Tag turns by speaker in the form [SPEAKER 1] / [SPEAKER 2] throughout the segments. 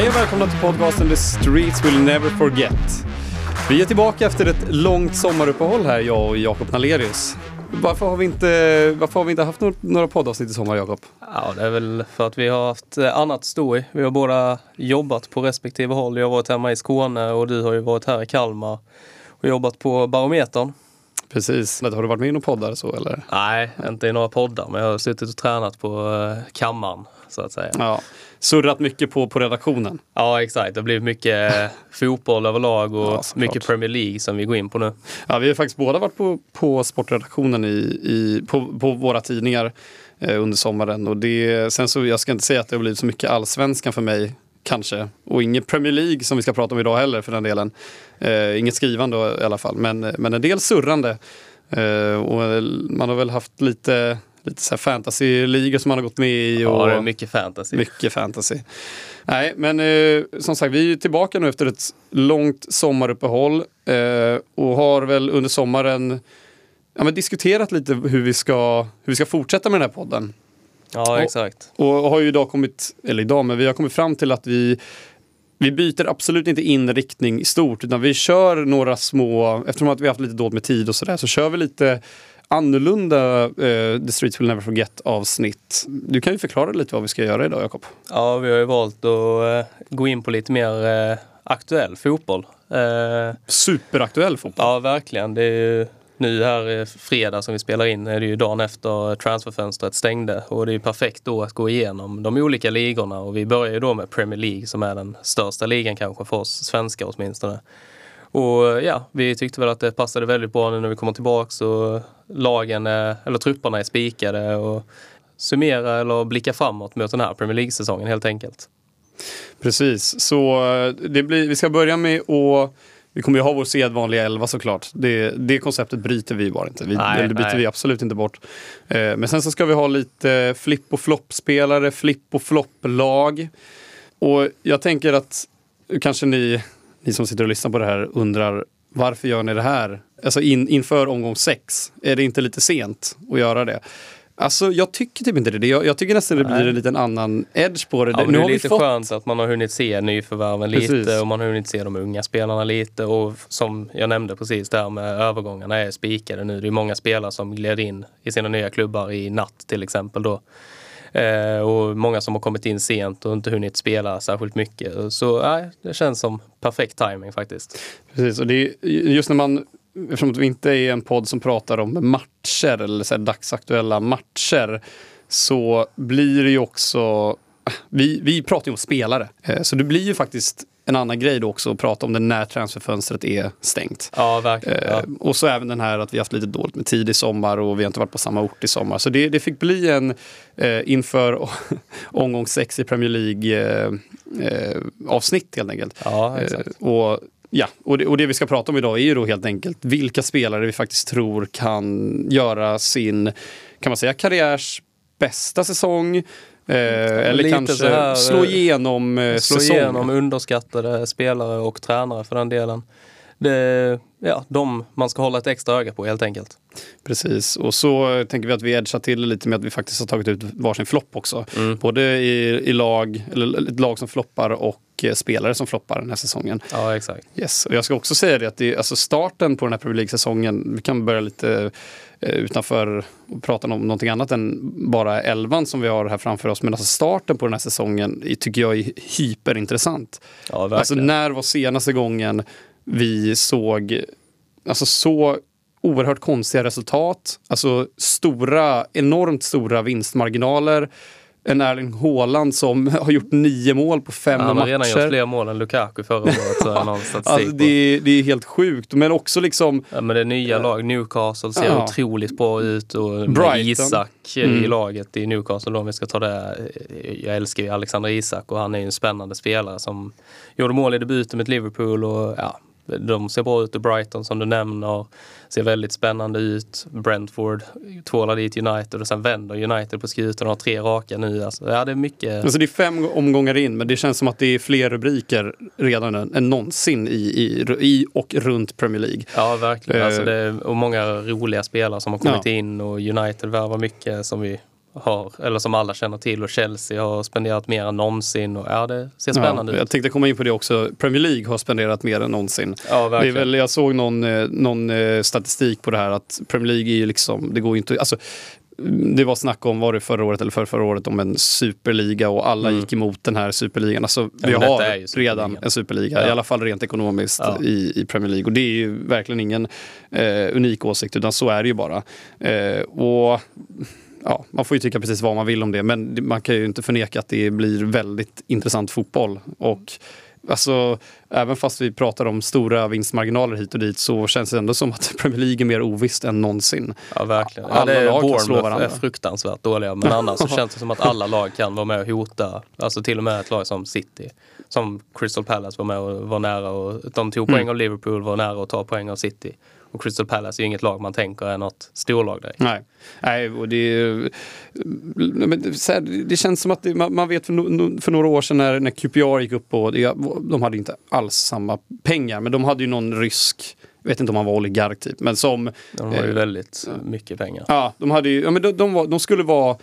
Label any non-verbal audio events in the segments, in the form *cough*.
[SPEAKER 1] Hej och välkomna till podcasten The Streets Will Never Forget. Vi är tillbaka efter ett långt sommaruppehåll här, jag och Jakob Nalerius. Varför har vi inte, varför har vi inte haft några poddavsnitt i sommar, Jakob?
[SPEAKER 2] Ja, det är väl för att vi har haft eh, annat att stå i. Vi har båda jobbat på respektive håll. Jag har varit hemma i Skåne och du har ju varit här i Kalmar och jobbat på Barometern.
[SPEAKER 1] Precis. Har du varit med i några poddar så eller?
[SPEAKER 2] Nej, inte i några poddar, men jag har suttit och tränat på eh, kammaren så att säga.
[SPEAKER 1] Ja. Surrat mycket på, på redaktionen.
[SPEAKER 2] Ja, exakt. Det blir mycket fotboll överlag och ja, mycket Premier League som vi går in på nu.
[SPEAKER 1] Ja, vi har faktiskt båda varit på, på sportredaktionen i, i, på, på våra tidningar eh, under sommaren. Och det, sen så, jag ska inte säga att det har blivit så mycket allsvenskan för mig kanske. Och inget Premier League som vi ska prata om idag heller för den delen. Eh, inget skrivande i alla fall, men, men en del surrande. Eh, och man har väl haft lite lite så fantasy-ligor som man har gått med i.
[SPEAKER 2] Och ja, det är mycket fantasy.
[SPEAKER 1] Mycket fantasy. Nej, men eh, som sagt, vi är tillbaka nu efter ett långt sommaruppehåll eh, och har väl under sommaren ja, men diskuterat lite hur vi, ska, hur vi ska fortsätta med den här podden.
[SPEAKER 2] Ja, exakt.
[SPEAKER 1] Och, och har ju idag kommit, eller idag, men vi har kommit fram till att vi vi byter absolut inte inriktning i stort utan vi kör några små, eftersom att vi har haft lite dåligt med tid och sådär, så kör vi lite annorlunda eh, The Streets Will Never Forget avsnitt. Du kan ju förklara lite vad vi ska göra idag Jakob.
[SPEAKER 2] Ja, vi har ju valt att eh, gå in på lite mer eh, aktuell fotboll.
[SPEAKER 1] Eh, Superaktuell fotboll.
[SPEAKER 2] Ja, verkligen. Det är ju nu här fredag som vi spelar in är det ju dagen efter transferfönstret stängde och det är ju perfekt då att gå igenom de olika ligorna och vi börjar ju då med Premier League som är den största ligan kanske för oss svenskar åtminstone. Och ja, vi tyckte väl att det passade väldigt bra nu när vi kommer tillbaks och lagen, eller trupperna är spikade och summera eller blicka framåt mot den här Premier League-säsongen helt enkelt.
[SPEAKER 1] Precis, så eh, det blir, vi ska börja med att vi kommer ju ha vår sedvanliga elva såklart. Det, det konceptet bryter vi bara inte. Vi, nej, det byter nej. vi absolut inte bort. Eh, men sen så ska vi ha lite flipp och flopp-spelare, flipp och flopp-lag. Och jag tänker att kanske ni ni som sitter och lyssnar på det här undrar varför gör ni det här? Alltså in, inför omgång sex, är det inte lite sent att göra det? Alltså jag tycker typ inte det. Jag, jag tycker nästan det blir en liten annan edge på det.
[SPEAKER 2] Ja, nu det är lite fått... skönt att man har hunnit se nyförvärven precis. lite och man har hunnit se de unga spelarna lite och som jag nämnde precis där med övergångarna är spikade nu. Det är många spelare som gled in i sina nya klubbar i natt till exempel då. Eh, och många som har kommit in sent och inte hunnit spela särskilt mycket. Så nej, det känns som perfekt timing faktiskt.
[SPEAKER 1] Precis, och det är just när man Eftersom vi inte är en podd som pratar om matcher eller så dagsaktuella matcher så blir det ju också vi, vi pratar ju om spelare, eh, så det blir ju faktiskt en annan grej då också att prata om det när transferfönstret är stängt.
[SPEAKER 2] Ja, verkligen. Ja. Eh,
[SPEAKER 1] och så även den här att vi haft lite dåligt med tid i sommar och vi har inte varit på samma ort i sommar. Så det, det fick bli en eh, inför *laughs* omgång sex i Premier League eh, eh, avsnitt helt enkelt.
[SPEAKER 2] Ja, exakt.
[SPEAKER 1] Eh, och Ja, och det, och det vi ska prata om idag är ju då helt enkelt vilka spelare vi faktiskt tror kan göra sin, kan man säga, karriärs bästa säsong Eh, eller kanske här, slå eh, igenom eh, Slå säsongen. igenom
[SPEAKER 2] underskattade spelare och tränare för den delen. Det ja, de man ska hålla ett extra öga på helt enkelt.
[SPEAKER 1] Precis, och så tänker vi att vi edgar till lite med att vi faktiskt har tagit ut varsin flopp också. Mm. Både i, i lag, eller ett lag som floppar och eh, spelare som floppar den här säsongen.
[SPEAKER 2] Ja, exakt.
[SPEAKER 1] Yes. Och jag ska också säga det att det, alltså starten på den här Premier League-säsongen, vi kan börja lite utanför och prata om någonting annat än bara elvan som vi har här framför oss. Men alltså starten på den här säsongen tycker jag är hyperintressant.
[SPEAKER 2] Ja,
[SPEAKER 1] alltså när var senaste gången vi såg alltså så oerhört konstiga resultat. Alltså stora, enormt stora vinstmarginaler. En Erling Haaland som *laughs* har gjort nio mål på fem matcher. Han
[SPEAKER 2] har redan gjort fler mål än Lukaku förra året. *laughs*
[SPEAKER 1] alltså, det, är, det är helt sjukt. Men också liksom...
[SPEAKER 2] Ja, men det nya äh, lag, Newcastle, ser ja. otroligt bra ut. Och Isak mm. i laget i Newcastle, om vi ska ta det. Jag älskar ju Alexander Isak och han är ju en spännande spelare som gjorde mål i debuten med Liverpool. Och, ja, de ser bra ut och Brighton som du nämner ser väldigt spännande ut. Brentford tvålar dit United och sen vänder United på skutan och har tre raka nu. Alltså, ja, det är mycket.
[SPEAKER 1] Alltså det är fem omgångar in men det känns som att det är fler rubriker redan än, än någonsin i, i, i och runt Premier League.
[SPEAKER 2] Ja, verkligen. Alltså det är, och många roliga spelare som har kommit ja. in och United värvar mycket som vi har, eller som alla känner till och Chelsea har spenderat mer än någonsin. Och, ja, det ser spännande
[SPEAKER 1] ja,
[SPEAKER 2] ut.
[SPEAKER 1] Jag tänkte komma in på det också. Premier League har spenderat mer än någonsin.
[SPEAKER 2] Ja, verkligen.
[SPEAKER 1] Det är väl, jag såg någon, eh, någon eh, statistik på det här att Premier League är ju liksom, det går ju inte, alltså det var snack om, var det förra året eller för förra året, om en superliga och alla mm. gick emot den här superligan. Alltså, vi har redan en superliga, ja. i alla fall rent ekonomiskt ja. i, i Premier League. Och det är ju verkligen ingen eh, unik åsikt, utan så är det ju bara. Eh, och ja, man får ju tycka precis vad man vill om det, men man kan ju inte förneka att det blir väldigt intressant fotboll. Och Alltså, även fast vi pratar om stora vinstmarginaler hit och dit så känns det ändå som att *laughs* Premier League är mer ovisst än någonsin.
[SPEAKER 2] Ja, verkligen. Ja, alla lag kan slå varandra. är fruktansvärt dåliga, men *laughs* annars så känns det som att alla lag kan vara med och hota. Alltså till och med ett lag som City, som Crystal Palace var med och var nära och de tog poäng mm. av Liverpool, var nära att ta poäng av City. Och Crystal Palace är ju inget lag man tänker är något storlag direkt.
[SPEAKER 1] Nej, Nej och det, men, så här, det känns som att det, man, man, vet för, för, några år sedan när, när QPR gick upp och det, de hade inte alls samma pengar men de hade ju någon rysk jag vet inte om han var oligark typ, men som...
[SPEAKER 2] De har ju eh, väldigt mycket pengar.
[SPEAKER 1] Ja, de, hade ju, ja, men de, de, var, de skulle vara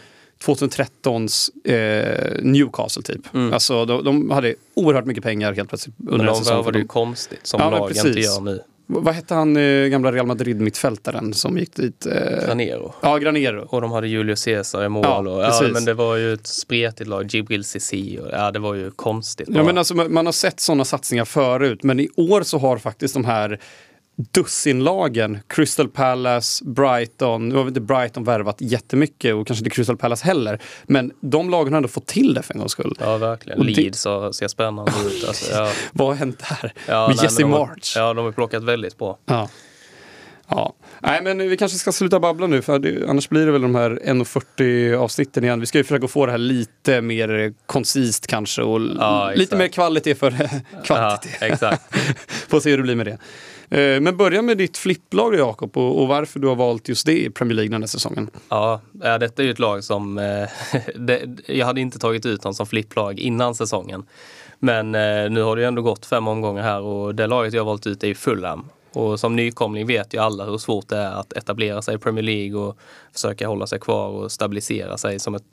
[SPEAKER 1] 2013s eh, Newcastle typ. Mm. Alltså de, de, hade oerhört mycket pengar helt plötsligt
[SPEAKER 2] under Men de det ju konstigt som ja, lag inte gör nu.
[SPEAKER 1] Vad hette han eh, gamla Real Madrid-mittfältaren som gick dit?
[SPEAKER 2] Eh... Granero.
[SPEAKER 1] Ja, Granero.
[SPEAKER 2] Och de hade Julio Cesar i mål. Ja, och, ja, men det var ju ett spretigt lag. Gibril Cissé. Ja, det var ju konstigt.
[SPEAKER 1] Ja, men alltså, man har sett sådana satsningar förut. Men i år så har faktiskt de här dussinlagen, Crystal Palace, Brighton, nu har vi inte Brighton värvat jättemycket och kanske inte Crystal Palace heller. Men de lagen har ändå fått till det för en gångs skull.
[SPEAKER 2] Ja, verkligen. Och Leeds det... ser spännande ut. Alltså, ja. *laughs*
[SPEAKER 1] Vad har hänt där? Ja, Med nej, Jesse March?
[SPEAKER 2] ja, de har plockat väldigt bra.
[SPEAKER 1] Ja. Ja, nej men vi kanske ska sluta babbla nu för det, annars blir det väl de här 1.40 avsnitten igen. Vi ska ju försöka få det här lite mer koncist kanske och ja, lite mer kvalitet för kvantitet.
[SPEAKER 2] Ja, exakt. *laughs*
[SPEAKER 1] Får se hur det blir med det. Eh, men börja med ditt flipplag Jakob och, och, varför du har valt just det i Premier League den här säsongen.
[SPEAKER 2] Ja, detta är ju ett lag som... Eh, *laughs* det, jag hade inte tagit ut dem som flipplag innan säsongen. Men eh, nu har det ju ändå gått fem omgångar här och det laget jag har valt ut är Fulham. Och som nykomling vet ju alla hur svårt det är att etablera sig i Premier League och försöka hålla sig kvar och stabilisera sig som ett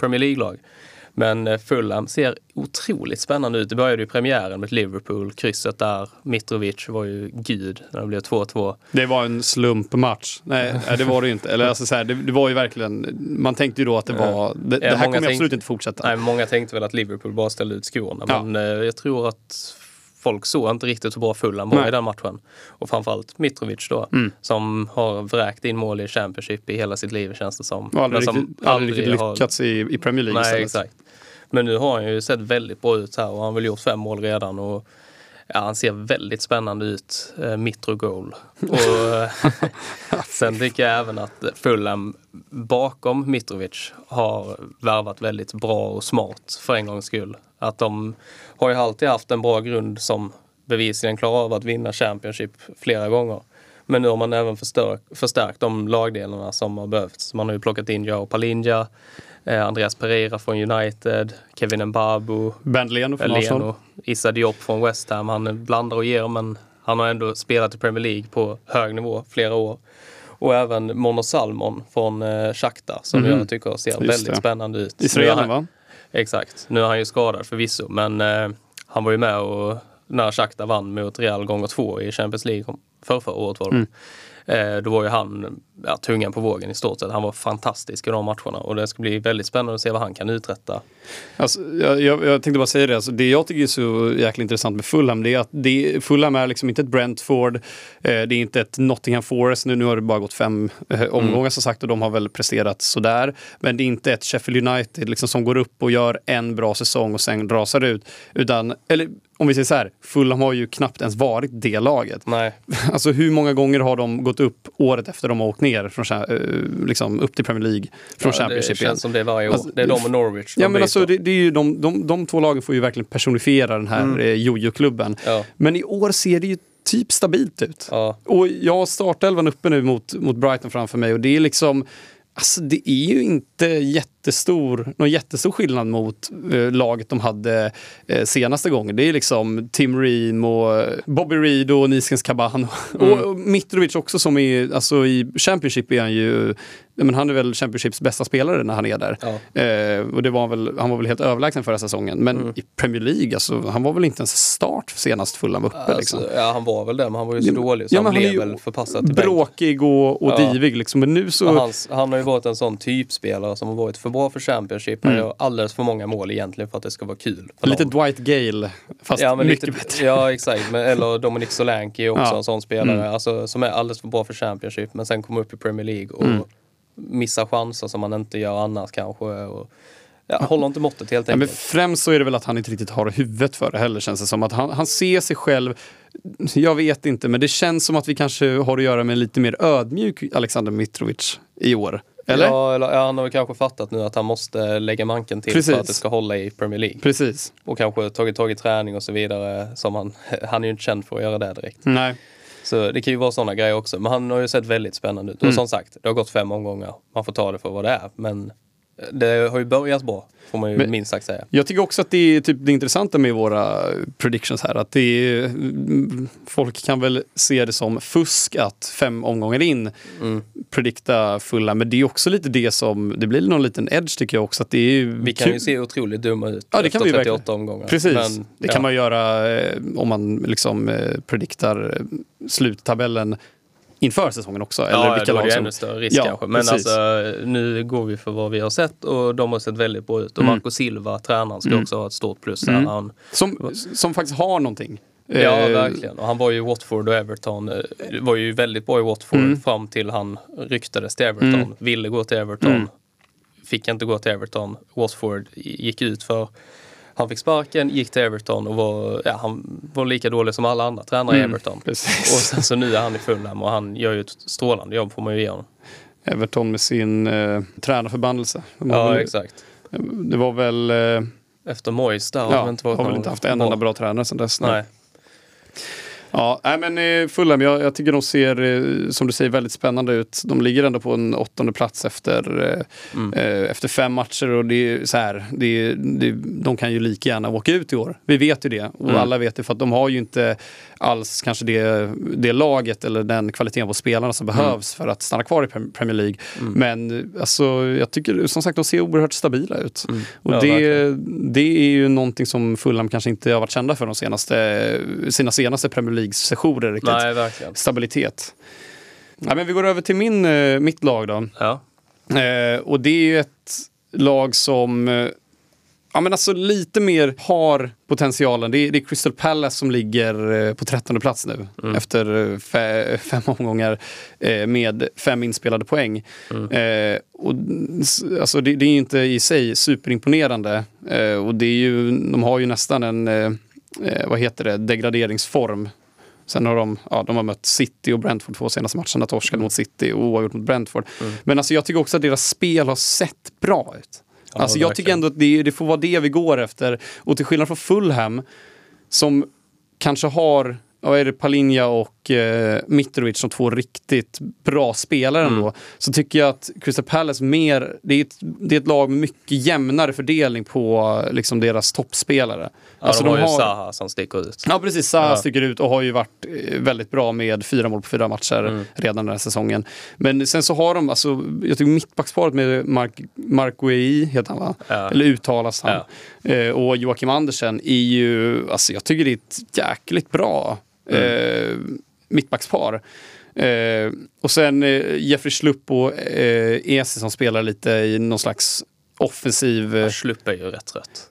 [SPEAKER 2] Premier League-lag. Men eh, Fulham ser otroligt spännande ut. Det började ju premiären med Liverpool. Krysset där, Mitrovic var ju gud när det blev 2-2.
[SPEAKER 1] Det var en slumpmatch. *laughs* Nej, det var det ju inte. Eller alltså så här, det, det, var ju verkligen, man tänkte ju då att det var, det, det här kommer absolut inte fortsätta.
[SPEAKER 2] Nej, många tänkte väl att Liverpool bara ställde ut skorna. Ja. Men eh, jag tror att folk såg inte riktigt hur bra Fulham var i den matchen. Och framförallt Mitrovic då, mm. som har vräkt in mål i Championship i hela sitt liv känns det som.
[SPEAKER 1] Och aldrig, som riktigt, aldrig riktigt lyckats har... i, i Premier League
[SPEAKER 2] Nej, istället. exakt. Men nu har han ju sett väldigt bra ut här och han har väl gjort fem mål redan. Och Ja, han ser väldigt spännande ut, eh, Mitro Goal. Och, *laughs* sen tycker jag även att Fulham bakom Mitrovic har värvat väldigt bra och smart för en gångs skull. Att de har ju alltid haft en bra grund som bevisligen klarar av att vinna Championship flera gånger. Men nu har man även förstärkt, förstärkt de lagdelarna som har behövts. Man har ju plockat in Joao Palinja, eh, Andreas Pereira från United, Kevin Mbabu,
[SPEAKER 1] Ben Leno från
[SPEAKER 2] Arsenal. Issa Diop från West Ham. Han blandar och ger men han har ändå spelat i Premier League på hög nivå flera år. Och även Mono Salmon från eh, Shakhtar som mm. jag tycker ser Just väldigt det. spännande ut.
[SPEAKER 1] Israelen va?
[SPEAKER 2] Exakt. Nu är han ju skadad förvisso men eh, han var ju med och när Shakhtar vann mot Real gånger två i Champions League för förra året var det. Mm. Eh, då var ju han ja, tungan på vågen i stort sett. Han var fantastisk i de matcherna och det ska bli väldigt spännande att se vad han kan uträtta.
[SPEAKER 1] Alltså, jag, jag, jag tänkte bara säga det, alltså, det jag tycker är så jäkla intressant med Fulham det är att det, Fulham är liksom inte ett Brentford, eh, det är inte ett Nottingham Forest, nu, nu har det bara gått fem eh, omgångar mm. som sagt och de har väl presterat sådär. Men det är inte ett Sheffield United liksom, som går upp och gör en bra säsong och sen rasar ut. Utan, eller om vi säger så här, Fulham har ju knappt ens varit det laget.
[SPEAKER 2] Nej. *laughs*
[SPEAKER 1] Alltså hur många gånger har de gått upp året efter de har åkt ner från, uh, liksom, upp till Premier League från ja, Championship
[SPEAKER 2] Det känns som det varje år. Alltså, det är de och Norwich.
[SPEAKER 1] Ja men alltså det, det, är ju de, de, de två lagen får ju verkligen personifiera den här mm. eh, jojo-klubben. Ja. Men i år ser det ju typ stabilt ut.
[SPEAKER 2] Ja.
[SPEAKER 1] Och jag har startelvan uppe nu mot, mot Brighton framför mig och det är liksom Alltså det är ju inte jätte jättestor, någon jättestor skillnad mot eh, laget de hade eh, senaste gången. Det är liksom Tim Ream och Bobby Reed och Niskens Kaban. Mm. Och, och Mitrovic också som är, alltså i Championship är han ju men han är väl Championships bästa spelare när han är där. Ja. Eh, och det var väl, han var väl helt överlägsen förra säsongen. Men mm. i Premier League, alltså, han var väl inte ens start senast Fulham uppe. Alltså, liksom.
[SPEAKER 2] Ja, han var väl det, men han var ju så ja, dålig så ja, han blev han väl förpassad till
[SPEAKER 1] Bråkig och, och ja. divig liksom. Men nu så...
[SPEAKER 2] Han, han, har ju varit en sån typspelare som har varit för bra för Championship. Han mm. gör alldeles för många mål egentligen för att det ska vara kul.
[SPEAKER 1] Lite dem. Dwight Gale, fast mycket lite, bättre.
[SPEAKER 2] Ja, exakt. Men, eller Dominic Solanke är också en sån spelare. Mm. Alltså, som är alldeles för bra för Championship men sen kommer upp i Premier League och mm missar chanser som man inte gör annars kanske. Och, ja, håller inte måttet helt enkelt. Ja,
[SPEAKER 1] men främst så är det väl att han inte riktigt har huvudet för det heller känns det som. Att han, han ser sig själv, jag vet inte, men det känns som att vi kanske har att göra med en lite mer ödmjuk Alexander Mitrovic i år. Eller?
[SPEAKER 2] Ja, eller, ja, han har väl kanske fattat nu att han måste lägga manken till Precis. för att det ska hålla i Premier League.
[SPEAKER 1] Precis.
[SPEAKER 2] Och kanske tagit tag i träning och så vidare. Som han, *laughs* han är ju inte känd för att göra det direkt.
[SPEAKER 1] Nej.
[SPEAKER 2] Så det kan ju vara sådana grejer också. Men han har ju sett väldigt spännande ut. Och mm. som sagt, det har gått fem omgångar. Man får ta det för vad det är. Men det har ju börjat bra, får man ju Men, minst sagt säga.
[SPEAKER 1] Jag tycker också att det är typ det intressanta med våra predictions här. Att det är, folk kan väl se det som fusk att fem omgångar in mm. predikta fulla. Men det är också lite det som, det blir någon liten edge tycker jag också. Att det är
[SPEAKER 2] vi kan ju se otroligt dumma ut ja, det efter kan vi 38 verkligen. omgångar.
[SPEAKER 1] Precis, Men, det ja. kan man göra eh, om man liksom eh, prediktar eh, sluttabellen inför säsongen också.
[SPEAKER 2] Eller ja, vilka då är det som... ännu större risk ja, kanske. Men alltså, nu går vi för vad vi har sett och de har sett väldigt bra ut. Och mm. Marco Silva, tränaren, ska mm. också ha ett stort plus. Mm. Han...
[SPEAKER 1] Som, som faktiskt har någonting.
[SPEAKER 2] Ja, eh, verkligen. Och han var ju Watford och Everton. Eh, var ju väldigt bra i Watford mm. fram till han ryktades till Everton. Mm. Ville gå till Everton. Mm. Fick inte gå till Everton. Watford gick ut för han fick sparken, gick till Everton och var, ja, han var lika dålig som alla andra tränare mm, i Everton. Precis. Och sen så nu är han i Fulham och han gör ju ett strålande jobb får man ju ge honom.
[SPEAKER 1] Everton med sin eh, tränarförbannelse.
[SPEAKER 2] Ja, väl, exakt.
[SPEAKER 1] Det var väl... Eh,
[SPEAKER 2] Efter Moyes där
[SPEAKER 1] ja, har inte varit har väl inte haft en enda bra tränare sedan dess. Nej. Ja, nej, men eh, Fulham, jag, jag tycker de ser, eh, som du säger, väldigt spännande ut. De ligger ändå på en åttonde plats efter, eh, mm. efter fem matcher och det är så här, det, det, de kan ju lika gärna åka ut i år. Vi vet ju det och mm. alla vet det för att de har ju inte alls kanske det, det laget eller den kvaliteten på spelarna som mm. behövs för att stanna kvar i Premier League. Mm. Men alltså, jag tycker som sagt de ser oerhört stabila ut. Mm. Och ja, det, det är ju någonting som Fulham kanske inte har varit kända för de senaste, sina senaste Premier League-sessioner.
[SPEAKER 2] Nej, verkligen.
[SPEAKER 1] Stabilitet. Ja, men vi går över till min, eh, mitt lag då.
[SPEAKER 2] Ja.
[SPEAKER 1] Eh, och det är ju ett lag som eh, ja, men alltså lite mer har potentialen. Det är, det är Crystal Palace som ligger eh, på trettonde plats nu mm. efter eh, fem *laughs* omgångar eh, med fem inspelade poäng. Mm. Eh, och, alltså det, det, är inte i sig superimponerande. Eh, och det är ju, de har ju nästan en, eh, vad heter det, degraderingsform Sen har de, ja, de har mött City och Brentford två senaste matcherna, torskade mm. mot City och oavgjort mot Brentford. Mm. Men alltså jag tycker också att deras spel har sett bra ut. Ja, alltså jag tycker ändå att det, det får vara det vi går efter. Och till skillnad från Fulham, som kanske har vad är det, Palinja och eh, Mitrovic som två riktigt bra spelare mm. ändå. Så tycker jag att Crystal Palace mer, det är, ett, det är ett lag med mycket jämnare fördelning på liksom, deras toppspelare.
[SPEAKER 2] Ja, alltså, de har de ju Zaha som sticker ut.
[SPEAKER 1] Ja, precis. Zaha ja. sticker ut och har ju varit eh, väldigt bra med fyra mål på fyra matcher mm. redan den här säsongen. Men sen så har de, alltså, jag tycker mittbacksparet med Mark, Mark Wei, heter han va? Ja. Eller uttalas han. Eh, och Joakim Andersen är ju, alltså jag tycker det är ett jäkligt bra mm mittbackspar. Eh, och sen eh, Jeffrey Schlupp och eh, Esi som spelar lite i någon slags offensiv...
[SPEAKER 2] Eh, ja, Schlupp är ju rätt trött.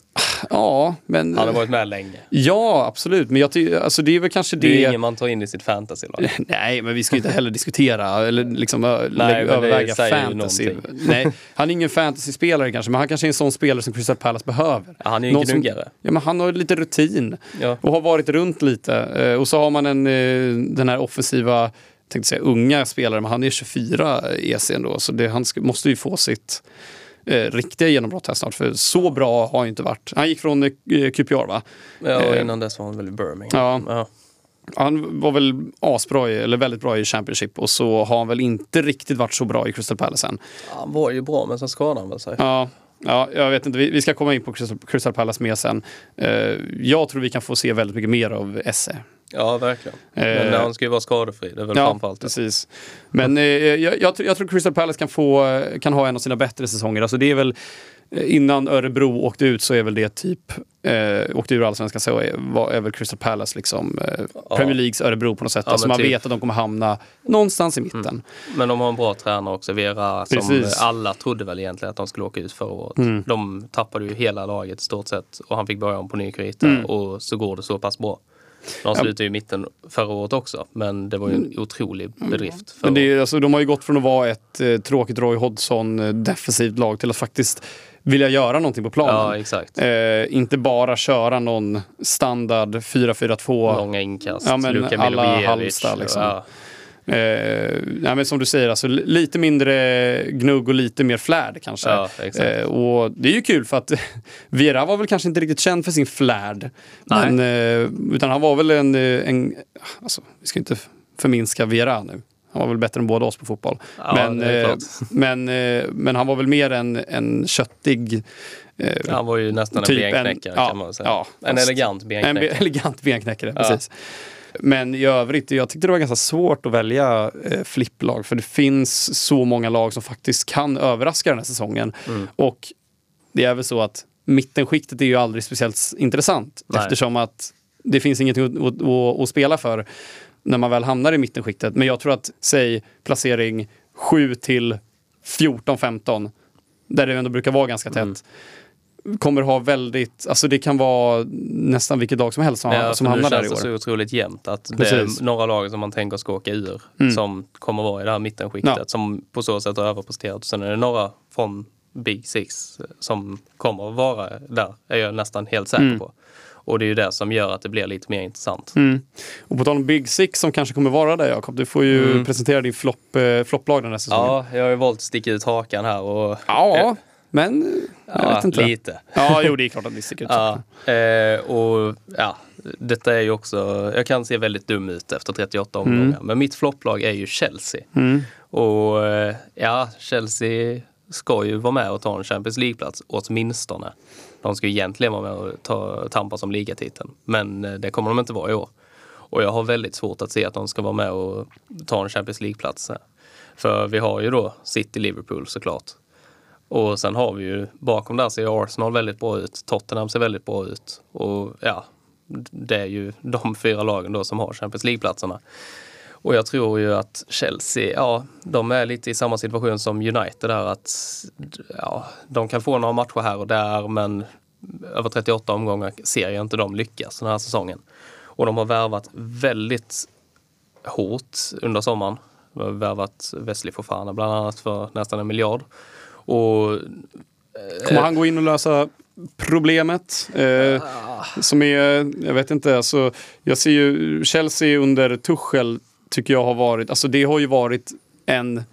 [SPEAKER 1] Ja, men...
[SPEAKER 2] Han har varit med länge.
[SPEAKER 1] Ja, absolut. Men jag tycker, alltså det är väl kanske det...
[SPEAKER 2] Det är ingen man tar in i sitt fantasylag. *laughs*
[SPEAKER 1] Nej, men vi ska ju inte heller diskutera eller liksom Nej, överväga fantasy. *laughs* Nej, han är ingen fantasyspelare kanske, men han kanske är en sån spelare som Crystal Palace behöver.
[SPEAKER 2] Ja, han är ju en gnuggare.
[SPEAKER 1] Ja, men han har lite rutin ja. och har varit runt lite. Eh, och så har man en, eh, den här offensiva tänkte säga unga spelare, men han är 24 EC ändå, så det, han måste ju få sitt eh, riktiga genombrott här snart. För så bra har han inte varit. Han gick från eh, QPR va?
[SPEAKER 2] Ja, och eh, innan dess var han väl i Birmingham.
[SPEAKER 1] Ja. ja. Han var väl asbra, i, eller väldigt bra i Championship och så har han väl inte riktigt varit så bra i Crystal Palace än.
[SPEAKER 2] Han var ju bra men sen skadade han väl sig.
[SPEAKER 1] Ja, Ja, jag vet inte. Vi, ska komma in på Crystal, Palace mer sen. Jag tror vi kan få se väldigt mycket mer av Esse.
[SPEAKER 2] Ja, verkligen. Men uh, han ska ju vara skadefri. Det är väl ja, framförallt
[SPEAKER 1] precis. Men uh, jag, jag, jag, tror Crystal Palace kan, få, kan ha en av sina bättre säsonger. Alltså det är väl Innan Örebro åkte ut så är väl det typ, eh, åkte ur allsvenskan så är, var, är väl Crystal Palace liksom eh, ja. Premier Leagues Örebro på något sätt. Ja, alltså man typ. vet att de kommer hamna någonstans i mitten. Mm.
[SPEAKER 2] Men de har en bra tränare också, Vera, som alla trodde väl egentligen att de skulle åka ut förra året. Mm. De tappade ju hela laget i stort sett och han fick börja om på ny krita mm. och så går det så pass bra. De slutade ju i mitten förra året också, men det var ju en mm. otrolig bedrift.
[SPEAKER 1] Men det är, alltså, de har ju gått från att vara ett eh, tråkigt Roy Hodgson eh, defensivt lag till att faktiskt vilja göra någonting på planen.
[SPEAKER 2] Ja.
[SPEAKER 1] Eh, inte bara köra någon standard 4-4-2.
[SPEAKER 2] Långa inkast,
[SPEAKER 1] ja, men Luka alla Halmstad. Liksom. Ja. Eh, ja, men som du säger, alltså, lite mindre gnugg och lite mer flärd kanske.
[SPEAKER 2] Ja,
[SPEAKER 1] eh, och det är ju kul för att *laughs* Vera var väl kanske inte riktigt känd för sin flärd. Men, eh, utan han var väl en, eh, en alltså, vi ska inte förminska Vera nu. Han var väl bättre än båda oss på fotboll.
[SPEAKER 2] Ja,
[SPEAKER 1] men, eh, men, eh, men han var väl mer en, en köttig
[SPEAKER 2] eh, Han var ju nästan typ en benknäckare en, kan man säga. Ja, en elegant benknäckare.
[SPEAKER 1] En *laughs* elegant benknäckare, ja. Men i övrigt, jag tyckte det var ganska svårt att välja eh, flipplag. För det finns så många lag som faktiskt kan överraska den här säsongen. Mm. Och det är väl så att mittenskiktet är ju aldrig speciellt intressant. Nej. Eftersom att det finns ingenting att, att, att, att spela för när man väl hamnar i mittenskiktet. Men jag tror att, säg placering 7 till 14-15, där det ändå brukar vara ganska tätt. Mm. Kommer ha väldigt, alltså det kan vara nästan vilket dag som helst som, ja, som hamnar där i år.
[SPEAKER 2] Nu känns det så otroligt jämnt att det är några lag som man tänker ska åka ur mm. som kommer vara i det här mittenskiktet ja. som på så sätt har överpresterat. Sen är det några från Big Six som kommer att vara där, är jag nästan helt säker mm. på. Och det är ju det som gör att det blir lite mer intressant.
[SPEAKER 1] Mm. Och på tal om Big Six som kanske kommer vara där Jakob, du får ju mm. presentera din flopp, eh, flopplag den här säsongen.
[SPEAKER 2] Ja, jag har ju valt att sticka ut hakan här och...
[SPEAKER 1] Ja, men jag ja, vet inte.
[SPEAKER 2] lite.
[SPEAKER 1] Ja, jo det är klart att ni sticker ut
[SPEAKER 2] ja, eh, och ja, detta är ju också, jag kan se väldigt dum ut efter 38 omgångar, mm. men mitt flopplag är ju Chelsea.
[SPEAKER 1] Mm.
[SPEAKER 2] Och eh, ja, Chelsea ska ju vara med och ta en Champions League-plats åtminstone. De ska egentligen vara med och ta, tampas om ligatiteln, men eh, det kommer de inte vara i år. Och jag har väldigt svårt att se att de ska vara med och ta en Champions League-plats. För vi har ju då City, Liverpool såklart. Och sen har vi ju, bakom där ser Arsenal väldigt bra ut. Tottenham ser väldigt bra ut. Och ja, det är ju *laughs* de fyra lagen då som har Champions League-platserna. Och jag tror ju att Chelsea, ja, de är lite i samma situation som United där att ja, de kan få några matcher här och där men över 38 omgångar ser jag inte dem lyckas den här säsongen. Och de har värvat väldigt hårt under sommaren. De har värvat Wesley Fofana bland annat för nästan en miljard. Och,
[SPEAKER 1] Kommer han gå in och lösa problemet? Eh, ah. Som är, jag vet inte, alltså, jag ser ju Chelsea under Tuchel tycker jag har varit, alltså det har ju varit en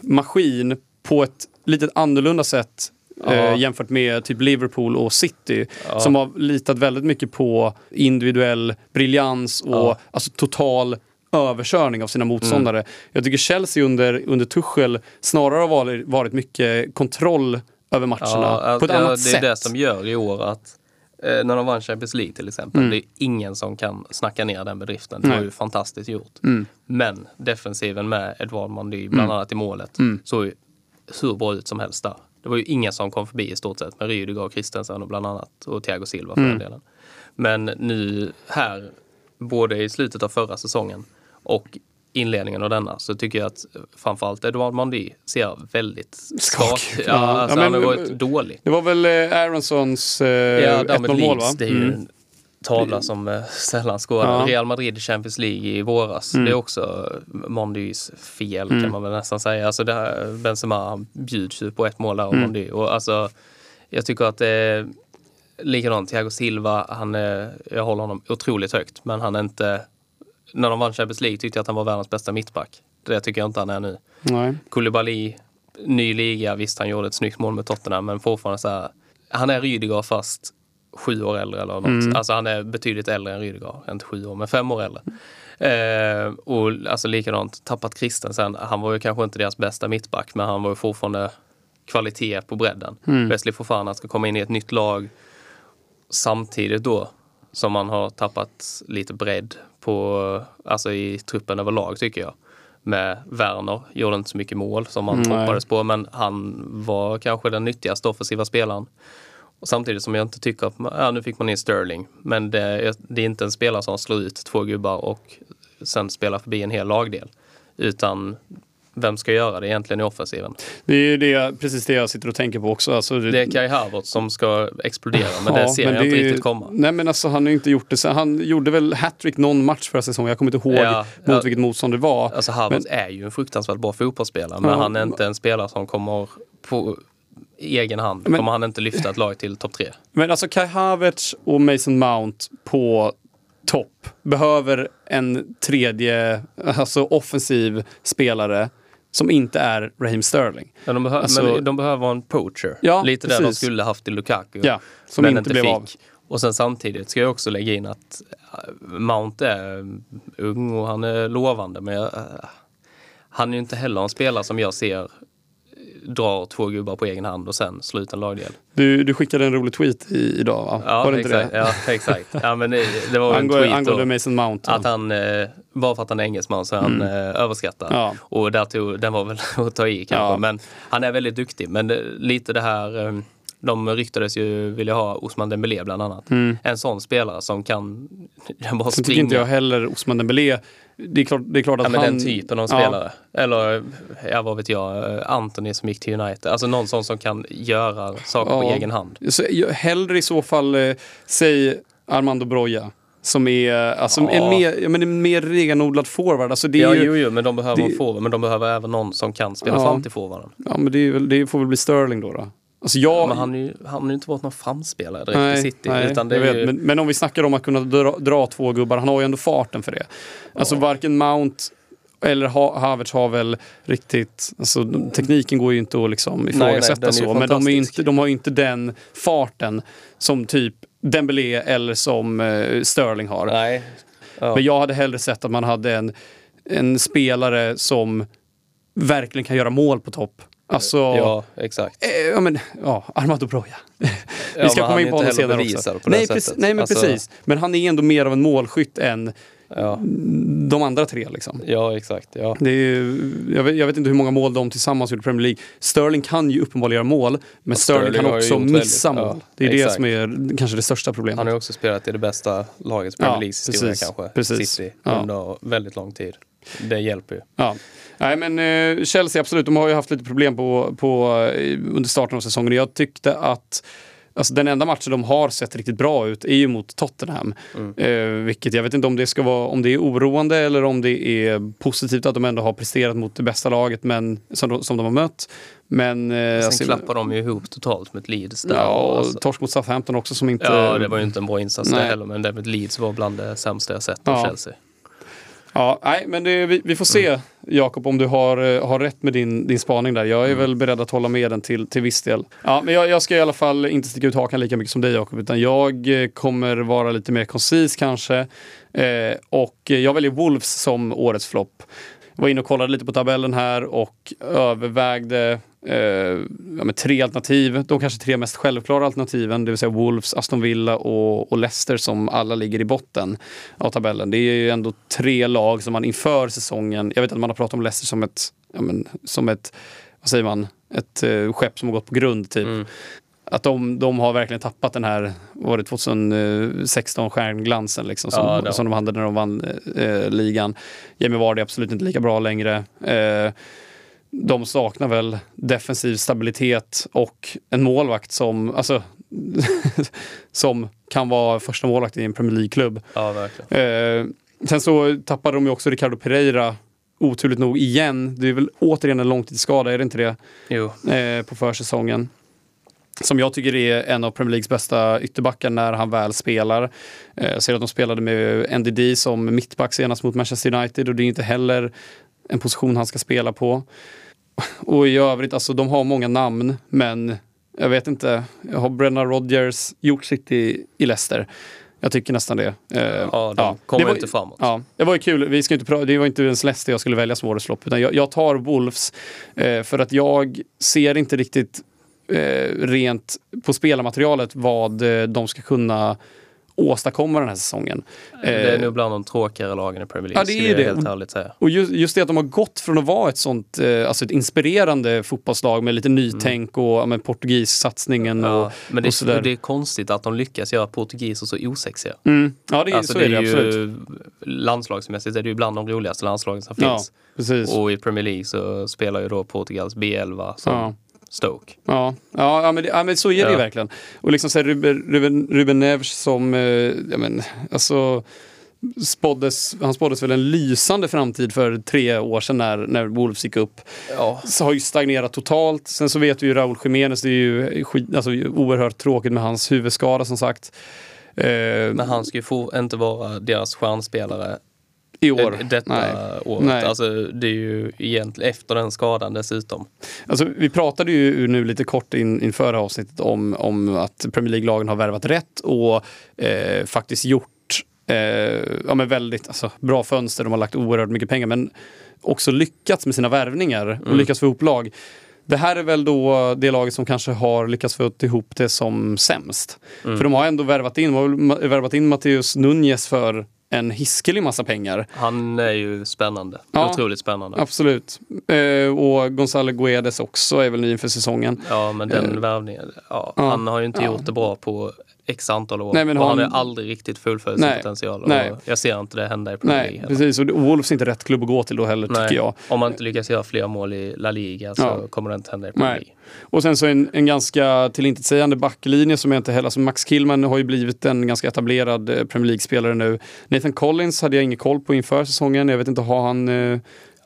[SPEAKER 1] maskin på ett lite annorlunda sätt ja. eh, jämfört med typ Liverpool och City ja. som har litat väldigt mycket på individuell briljans och ja. alltså total överkörning av sina motståndare. Mm. Jag tycker Chelsea under, under Tuchel snarare har varit, varit mycket kontroll över matcherna på ett annat
[SPEAKER 2] sätt. Det är det som gör i år att Eh, när de vann Champions League till exempel. Mm. Det är ingen som kan snacka ner den bedriften. Det var ju fantastiskt gjort.
[SPEAKER 1] Mm.
[SPEAKER 2] Men defensiven med Edouard Mandy bland mm. annat i målet mm. såg hur bra ut som helst där. Det var ju ingen som kom förbi i stort sett med Rydiger och Christensen och bland annat och Thiago Silva för den mm. delen. Men nu här, både i slutet av förra säsongen och inledningen av denna så tycker jag att framförallt Edouard Mandy ser väldigt skakig Ja, alltså ja, han har varit dålig.
[SPEAKER 1] Det var väl eh, Aronsons eh, ja, 1-0 mål va?
[SPEAKER 2] Det är ju mm. en tavla som eh, sällan skådar. Ja. Real Madrid Champions League i våras. Mm. Det är också Mondys fel mm. kan man väl nästan säga. Alltså det här, Benzema bjuds ju på ett mål där av mm. Mondy. Och alltså, jag tycker att det är likadant Thiago Silva. Han är, jag håller honom otroligt högt men han är inte när de vann Champions League tyckte jag att han var världens bästa mittback. Det tycker jag inte han är nu.
[SPEAKER 1] Nej.
[SPEAKER 2] Koulibaly, ny liga, visst han gjorde ett snyggt mål med Tottenham men fortfarande så här, han är Rydiger fast sju år äldre eller något. Mm. Alltså han är betydligt äldre än Rydiger. Inte sju år, men fem år äldre. Eh, och alltså likadant, tappat Christensen. Han var ju kanske inte deras bästa mittback, men han var ju fortfarande kvalitet på bredden. Mm. Wesley Fofana ska komma in i ett nytt lag samtidigt då som man har tappat lite bredd på, alltså i truppen överlag tycker jag. Med Werner, gjorde inte så mycket mål som man mm, hoppades på, men han var kanske den nyttigaste offensiva spelaren. Och samtidigt som jag inte tycker att, ja nu fick man in Sterling, men det, det är inte en spelare som slår ut två gubbar och sen spelar förbi en hel lagdel. Utan vem ska göra det egentligen i offensiven?
[SPEAKER 1] Det är det, precis det jag sitter och tänker på också. Alltså,
[SPEAKER 2] det är Kai Havertz som ska explodera, men ja, det ser men jag det inte riktigt komma.
[SPEAKER 1] Nej men alltså han har ju inte gjort det. Han gjorde väl hattrick någon match förra säsongen. Jag kommer inte ihåg ja, mot ja, vilket motstånd det var.
[SPEAKER 2] Alltså Havertz men, är ju en fruktansvärt bra fotbollsspelare, men han är inte en spelare som kommer på egen hand men, kommer han inte lyfta ett lag till topp tre.
[SPEAKER 1] Men alltså Kai Havertz och Mason Mount på topp behöver en tredje, alltså offensiv spelare som inte är Raheem Sterling.
[SPEAKER 2] Ja, de, behö alltså, men de behöver en poacher.
[SPEAKER 1] Ja,
[SPEAKER 2] Lite precis. där de skulle haft i Lukaku.
[SPEAKER 1] Ja, som men inte blev fick. av.
[SPEAKER 2] Och sen samtidigt ska jag också lägga in att äh, Mount är ung och han är lovande men jag, äh, han är ju inte heller en spelare som jag ser drar två gubbar på egen hand och sen ut en lagdel.
[SPEAKER 1] Du, du skickade en rolig tweet i, idag va?
[SPEAKER 2] Ja, var det exakt. Inte det? Ja, exakt. *laughs* Ja, men det, var
[SPEAKER 1] en tweet angående Mason Mount.
[SPEAKER 2] Att han, eh, bara för att han är engelsman så är han mm. eh, överskattad. Ja. Och där tog, den var väl *laughs* att ta i kanske. Ja. Men han är väldigt duktig. Men lite det här eh, de ryktades ju vilja ha Osman Dembélé bland annat. Mm. En sån spelare som kan *laughs*
[SPEAKER 1] bara springa. tycker inte jag heller Osman Dembélé det är klart, det är klart att ja,
[SPEAKER 2] han... Den typen av spelare. Ja. Eller, ja vad vet jag, Anthony som gick till United. Alltså någon sån som kan göra saker ja. på egen hand.
[SPEAKER 1] Så, hellre i så fall, eh, säg Armando Broja. Som är alltså, ja. en, mer, men en mer renodlad forward. Alltså, det
[SPEAKER 2] ja,
[SPEAKER 1] ju,
[SPEAKER 2] jo, jo, men de behöver det, en forward. Men de behöver även någon som kan spela ja. fram till forwarden.
[SPEAKER 1] Ja, men det, är, det får väl bli Sterling då. då.
[SPEAKER 2] Alltså jag... Men han, ju, han har ju inte varit någon framspelare direkt nej, i City. Nej, utan det är ju...
[SPEAKER 1] men, men, om vi snackar om att kunna dra, dra, två gubbar, han har ju ändå farten för det. Alltså ja. varken Mount eller Havertz har väl riktigt, alltså tekniken går ju inte att liksom ifrågasätta nej, nej, så, men de, är inte, de har ju inte den farten som typ Dembélé eller som uh, Sterling har.
[SPEAKER 2] Nej.
[SPEAKER 1] Ja. Men jag hade hellre sett att man hade en, en spelare som verkligen kan göra mål på topp Alltså,
[SPEAKER 2] ja, exakt.
[SPEAKER 1] Eh, ja, men, ja, Armando Broja. *laughs* Vi ska komma in på honom senare också. nej, precis, nej, men alltså, precis. Men han är ändå mer av en målskytt än ja. de andra tre. Liksom.
[SPEAKER 2] Ja, exakt. Ja.
[SPEAKER 1] Det är, jag, vet, jag vet inte hur många mål de tillsammans gjort i Premier League. Sterling kan ju uppenbarligen göra mål, men Sterling, Sterling, kan också missa väldigt, mål. det är exakt. det som är kanske det största problemet.
[SPEAKER 2] Han har ju också spelat i det bästa laget i Premier Leagues historia kanske. Precis. City, under väldigt lång tid. Det hjälper ju.
[SPEAKER 1] Ja. Nej men eh, Chelsea absolut, de har ju haft lite problem på, på, eh, under starten av säsongen. Jag tyckte att Alltså den enda matchen de har sett riktigt bra ut är ju mot Tottenham. Mm. Eh, vilket jag vet inte om det ska vara om det är oroande eller om det är positivt att de ändå har presterat mot det bästa laget men, som, de, som de har mött. Men,
[SPEAKER 2] eh, Sen alltså, klappar de ju ihop totalt med ett Leeds där.
[SPEAKER 1] Ja, och alltså. torsk mot Southampton också som inte...
[SPEAKER 2] Ja, det var ju inte en bra insats där heller men det med Leeds var bland det sämsta jag sett av ja. Chelsea.
[SPEAKER 1] Ja, nej, men det, vi, vi, får se mm. Jakob om du har, eh, har rätt med din, din spaning där. Jag är mm. väl beredd att hålla med den till, till viss del. Ja, men jag, jag ska i alla fall inte sticka ut hakan lika mycket som dig Jakob, utan jag eh, kommer vara lite mer koncis kanske. Eh, och jag väljer Wolves som årets flopp. Jag var inne och kollade lite på tabellen här och övervägde eh, ja, tre alternativ. De kanske tre mest självklara alternativen, det vill säga Wolves, Aston Villa och, och Leicester som alla ligger i botten av tabellen. Det är ju ändå tre lag som man inför säsongen, jag vet att man har pratat om Leicester som ett, ja, men, som ett vad säger man, ett eh, skepp som har gått på grund typ. Mm. Att de, de har verkligen tappat den här, var det 2016 stjärnglansen liksom, som, ja, som de hade när de vann eh, ligan. Jamie Vardy är absolut inte lika bra längre. Eh, de saknar väl defensiv stabilitet och en målvakt som, alltså, *laughs* som kan vara första målvakt i en Premier League-klubb.
[SPEAKER 2] Ja,
[SPEAKER 1] eh, sen så tappade de ju också Ricardo Pereira oturligt nog igen. Det är väl återigen en långtidsskada, är det inte det?
[SPEAKER 2] Jo.
[SPEAKER 1] Eh, på försäsongen. Som jag tycker är en av Premier Leagues bästa ytterbackar när han väl spelar. Eh, jag ser att de spelade med NDD som mittback senast mot Manchester United och det är inte heller en position han ska spela på. Och i övrigt, alltså de har många namn men Jag vet inte. Har Brennan Rodgers gjort sitt i, i Leicester? Jag tycker nästan det.
[SPEAKER 2] Eh, ja, de ja. kommer var, inte framåt.
[SPEAKER 1] Ja, det var ju kul. Vi ska inte det var inte ens Leicester jag skulle välja som årets lopp. Utan jag, jag tar Wolves eh, för att jag ser inte riktigt rent på spelarmaterialet vad eh, de ska kunna åstadkomma den här säsongen.
[SPEAKER 2] Det är eh, nog bland de tråkigare lagen i Premier League, ja, det är det. helt ärligt säga.
[SPEAKER 1] Och just, just, det att de har gått från att vara ett sånt, eh, alltså ett inspirerande fotbollslag med lite nytänk mm. och ja, portugis-satsningen ja, och,
[SPEAKER 2] Men det,
[SPEAKER 1] och sådär.
[SPEAKER 2] det är konstigt att de lyckas göra portugiser så osexiga.
[SPEAKER 1] Mm. Ja, det, alltså, så det är det, absolut. Ju,
[SPEAKER 2] landslagsmässigt är det ju bland de roligaste landslagen som finns. Ja, precis. Och i Premier League så spelar ju då Portugals B11 som ja. Stoke.
[SPEAKER 1] Ja, ja, men, ja men så är det ja. ju verkligen. Och liksom så här, Ruben, Ruben, Ruben Neves som, eh, ja men alltså spåddes, han spåddes väl en lysande framtid för tre år sedan när, när Wolves gick upp. Ja. Så har ju stagnerat totalt. Sen så vet vi ju Raúl Jiménez, det är ju skit, alltså, oerhört tråkigt med hans huvudskada som sagt.
[SPEAKER 2] Eh, Men han ska ju få, inte vara deras stjärnspelare
[SPEAKER 1] i år?
[SPEAKER 2] Detta Nej. året. Nej. Alltså, det är ju egentligen efter den skadan dessutom.
[SPEAKER 1] Alltså, vi pratade ju nu lite kort in, inför avsnittet om, om att Premier League-lagen har värvat rätt och eh, faktiskt gjort eh, ja, men väldigt alltså, bra fönster. De har lagt oerhört mycket pengar men också lyckats med sina värvningar och mm. lyckats få ihop lag. Det här är väl då det laget som kanske har lyckats få ihop det som sämst. Mm. För de har ändå värvat in, värvat in Matteus Nunez för en hiskelig massa pengar.
[SPEAKER 2] Han är ju spännande. Ja, Otroligt spännande.
[SPEAKER 1] Absolut. Eh, och Gonzalo Guedes också är väl ny inför säsongen.
[SPEAKER 2] Ja, men den eh, värvningen. Ja, ja, han har ju inte ja. gjort det bra på x antal år. Nej, men och han har aldrig riktigt fullföljt sin potential. Nej. jag ser inte det hända i Premier
[SPEAKER 1] League. Precis. Och Wolves är inte rätt klubb att gå till då heller, Nej. tycker jag.
[SPEAKER 2] Om man inte lyckas göra fler mål i La Liga så ja. kommer det inte hända i Premier League.
[SPEAKER 1] Och sen så en, en ganska tillintetsägande backlinje som jag inte heller... Alltså Max Killman har ju blivit en ganska etablerad eh, Premier League-spelare nu. Nathan Collins hade jag ingen koll på inför säsongen. Jag vet inte, har han... Eh...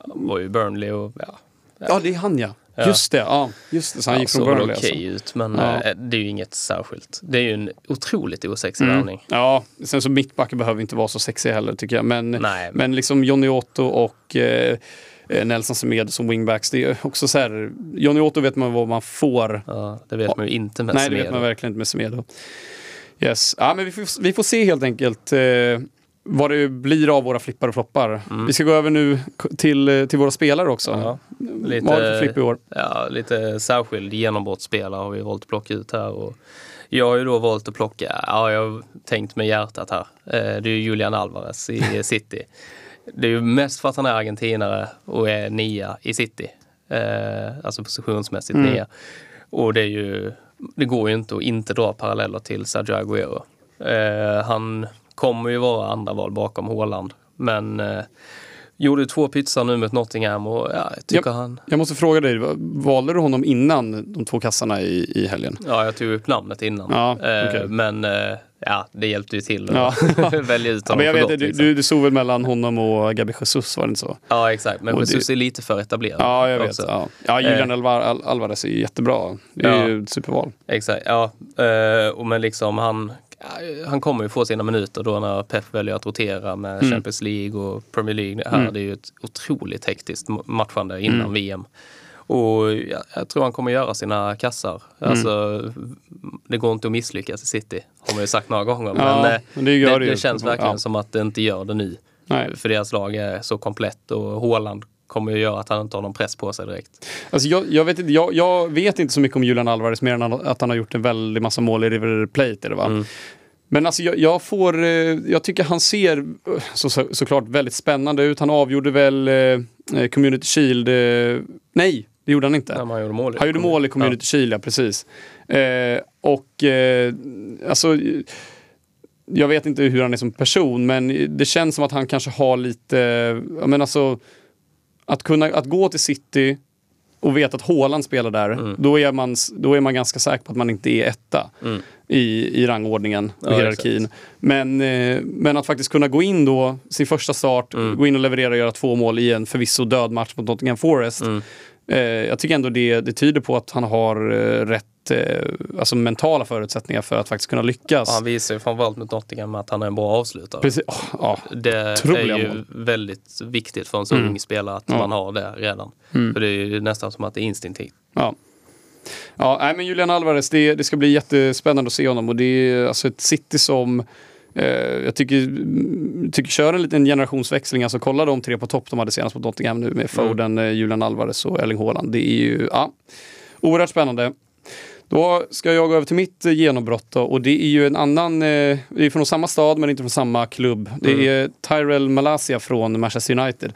[SPEAKER 2] var ju Burnley och... Ja,
[SPEAKER 1] ja det är han ja. Ja. Just det, ja. Just det, så han gick från Burnley.
[SPEAKER 2] Det såg okej alltså. ut, men ja. äh, det är ju inget särskilt. Det är ju en otroligt osexig mm. värvning.
[SPEAKER 1] Ja, sen så mittbacken behöver inte vara så sexig heller tycker jag. Men, Nej, men... liksom Johnny Otto och eh, eh Nelson Semedo som wingbacks. Det är också så här, Johnny Otto vet man vad man får.
[SPEAKER 2] Ja, det vet man ju inte med
[SPEAKER 1] Nej, Semedo. Nej, det vet man verkligen inte med Semedo. Yes. Ja, men vi får, vi får se helt enkelt. Eh, vad det blir av våra flippar och floppar. Mm. Vi ska gå över nu till, till våra spelare också. Ja, lite, vad har du för flipp i år?
[SPEAKER 2] Ja, lite särskild genombrottsspelare har vi valt att plocka ut här. Och jag har ju då valt att plocka, ja jag har tänkt med hjärtat här. Eh, det är Julian Alvarez i *laughs* City. Det är ju mest för att han är argentinare och är nia i City. Eh, alltså positionsmässigt mm. nia. Och det är ju, det går ju inte att inte dra paralleller till Sergio Aguero. Eh, han kommer ju vara andra val bakom Håland. Men eh, gjorde två pytsar nu mot Nottingham och ja, jag tycker
[SPEAKER 1] jag,
[SPEAKER 2] han...
[SPEAKER 1] Jag måste fråga dig, valde du honom innan de två kassarna i, i helgen?
[SPEAKER 2] Ja, jag tog upp namnet innan. Ja, okay. eh, men eh, ja, det hjälpte ju till att ja. *laughs* välja ut honom
[SPEAKER 1] ja, men jag vet, liksom. du, du såg väl mellan honom och Gabi Jesus, var det inte så?
[SPEAKER 2] Ja, exakt. Men och Jesus det... är lite för etablerad.
[SPEAKER 1] Ja, jag vet. Ja. ja, Julian eh. Alvarez är jättebra. Det är ja. ju ett superval.
[SPEAKER 2] Exakt, ja. Eh, men liksom han han kommer ju få sina minuter då när Pep väljer att rotera med mm. Champions League och Premier League. Här mm. Det är ju ett otroligt hektiskt matchande innan mm. VM. Och jag, jag, tror han kommer göra sina kassar. Mm. Alltså, det går inte att misslyckas i City, har man ju sagt några gånger. Ja, men, eh, men, det, det, det, det känns verkligen ja. som att det inte gör det nu. Nej. För deras lag är så komplett och Håland kommer ju göra att han inte har någon press på sig direkt.
[SPEAKER 1] Alltså jag, jag, vet, jag, jag vet inte så mycket om Julian Alvarez mer än att han har gjort en väldig massa mål i River Plate. Eller va? Mm. Men alltså jag, jag, får, eh, jag tycker han ser eh, så, så, såklart väldigt spännande ut. Han avgjorde väl eh, eh Community Shield. Eh, nej, det gjorde han inte.
[SPEAKER 2] Ja, han gjorde mål
[SPEAKER 1] i, han gjorde mål i Community ja. Shield, ja precis. Eh, och alltså jag vet inte hur han är som person, men det känns som att han kanske har lite, menar alltså att kunna att gå till City och veta att Haaland spelar där, mm. då, är man, då är man ganska säker på att man inte är etta mm. i, i rangordningen och ja, hierarkin. Men, eh, men att faktiskt kunna gå in då, sin första start, mm. gå in och leverera och göra två mål i en förvisso död match mot Nottingham Forest. Eh, jag tycker ändå det, det tyder på att han har eh, rätt eh, alltså mentala förutsättningar för att faktiskt kunna lyckas.
[SPEAKER 2] han visar ju framförallt mot Nottingham att han är en bra avslutare.
[SPEAKER 1] Precis. Oh, oh,
[SPEAKER 2] det är ju mål. väldigt viktigt för en så mm. ung spelare att ja. man har det redan. Mm. För det är ju nästan som att det är instinktivt.
[SPEAKER 1] Ja. Ja, nej, men Julian Alvarez, det, det ska bli jättespännande att se honom och det är alltså ett City som jag tycker, tycker kör en liten generationsväxling. Alltså kolla de tre på topp de hade senast mot Nottingham nu med Foden, mm. Julian Alvarez och Erling Haaland. Det är ju ja, oerhört spännande. Då ska jag gå över till mitt genombrott då, och det är ju en annan, eh, det är från samma stad men inte från samma klubb. Det mm. är Tyrell Malasia från Manchester United.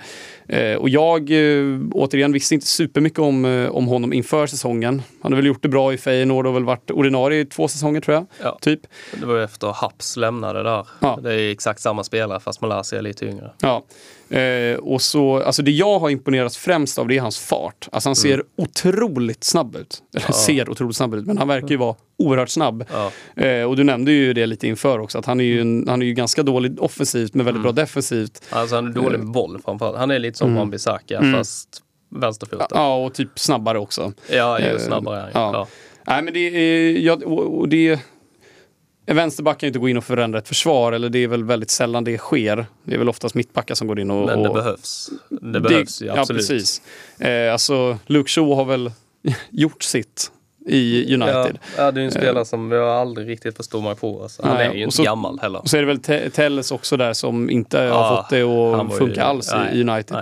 [SPEAKER 1] Eh, och jag, eh, återigen, visste inte supermycket om, eh, om honom inför säsongen. Han har väl gjort det bra i Feyenoord och väl varit ordinarie i två säsonger tror jag.
[SPEAKER 2] Ja.
[SPEAKER 1] Typ.
[SPEAKER 2] Det var efter Haps lämnade där. Ja. Det är exakt samma spelare fast Malasia är lite yngre.
[SPEAKER 1] Ja. Eh, och så, alltså det jag har imponerats främst av det är hans fart. Alltså han ser mm. otroligt snabb ut. Eller ja. ser otroligt snabb ut, men han verkar ju vara oerhört snabb. Ja. Eh, och du nämnde ju det lite inför också, att han är ju, en, han är ju ganska dålig offensivt men väldigt mm. bra defensivt.
[SPEAKER 2] Alltså han är dålig med eh. boll framförallt. Han är lite som mm. Wan-Bissaka mm. fast vänsterfotad.
[SPEAKER 1] Ja, och typ snabbare också.
[SPEAKER 2] Ja, just snabbare. Eh, ja. ja.
[SPEAKER 1] Nej, men det är, ja, och, och det en vänsterback kan ju inte gå in och förändra ett försvar, eller det är väl väldigt sällan det sker. Det är väl oftast mittbackar som går in och...
[SPEAKER 2] Men det och, behövs. Det behövs ju, absolut.
[SPEAKER 1] Ja, precis. Eh, alltså, Luke Shaw har väl *laughs* gjort sitt i United.
[SPEAKER 2] Ja, det är en spelare som jag aldrig riktigt förstår mig på. Alltså. Han nej, är ju inte så, gammal heller.
[SPEAKER 1] Och så är det väl Telles också där som inte ja, har fått det att funka ju, alls nej, i United.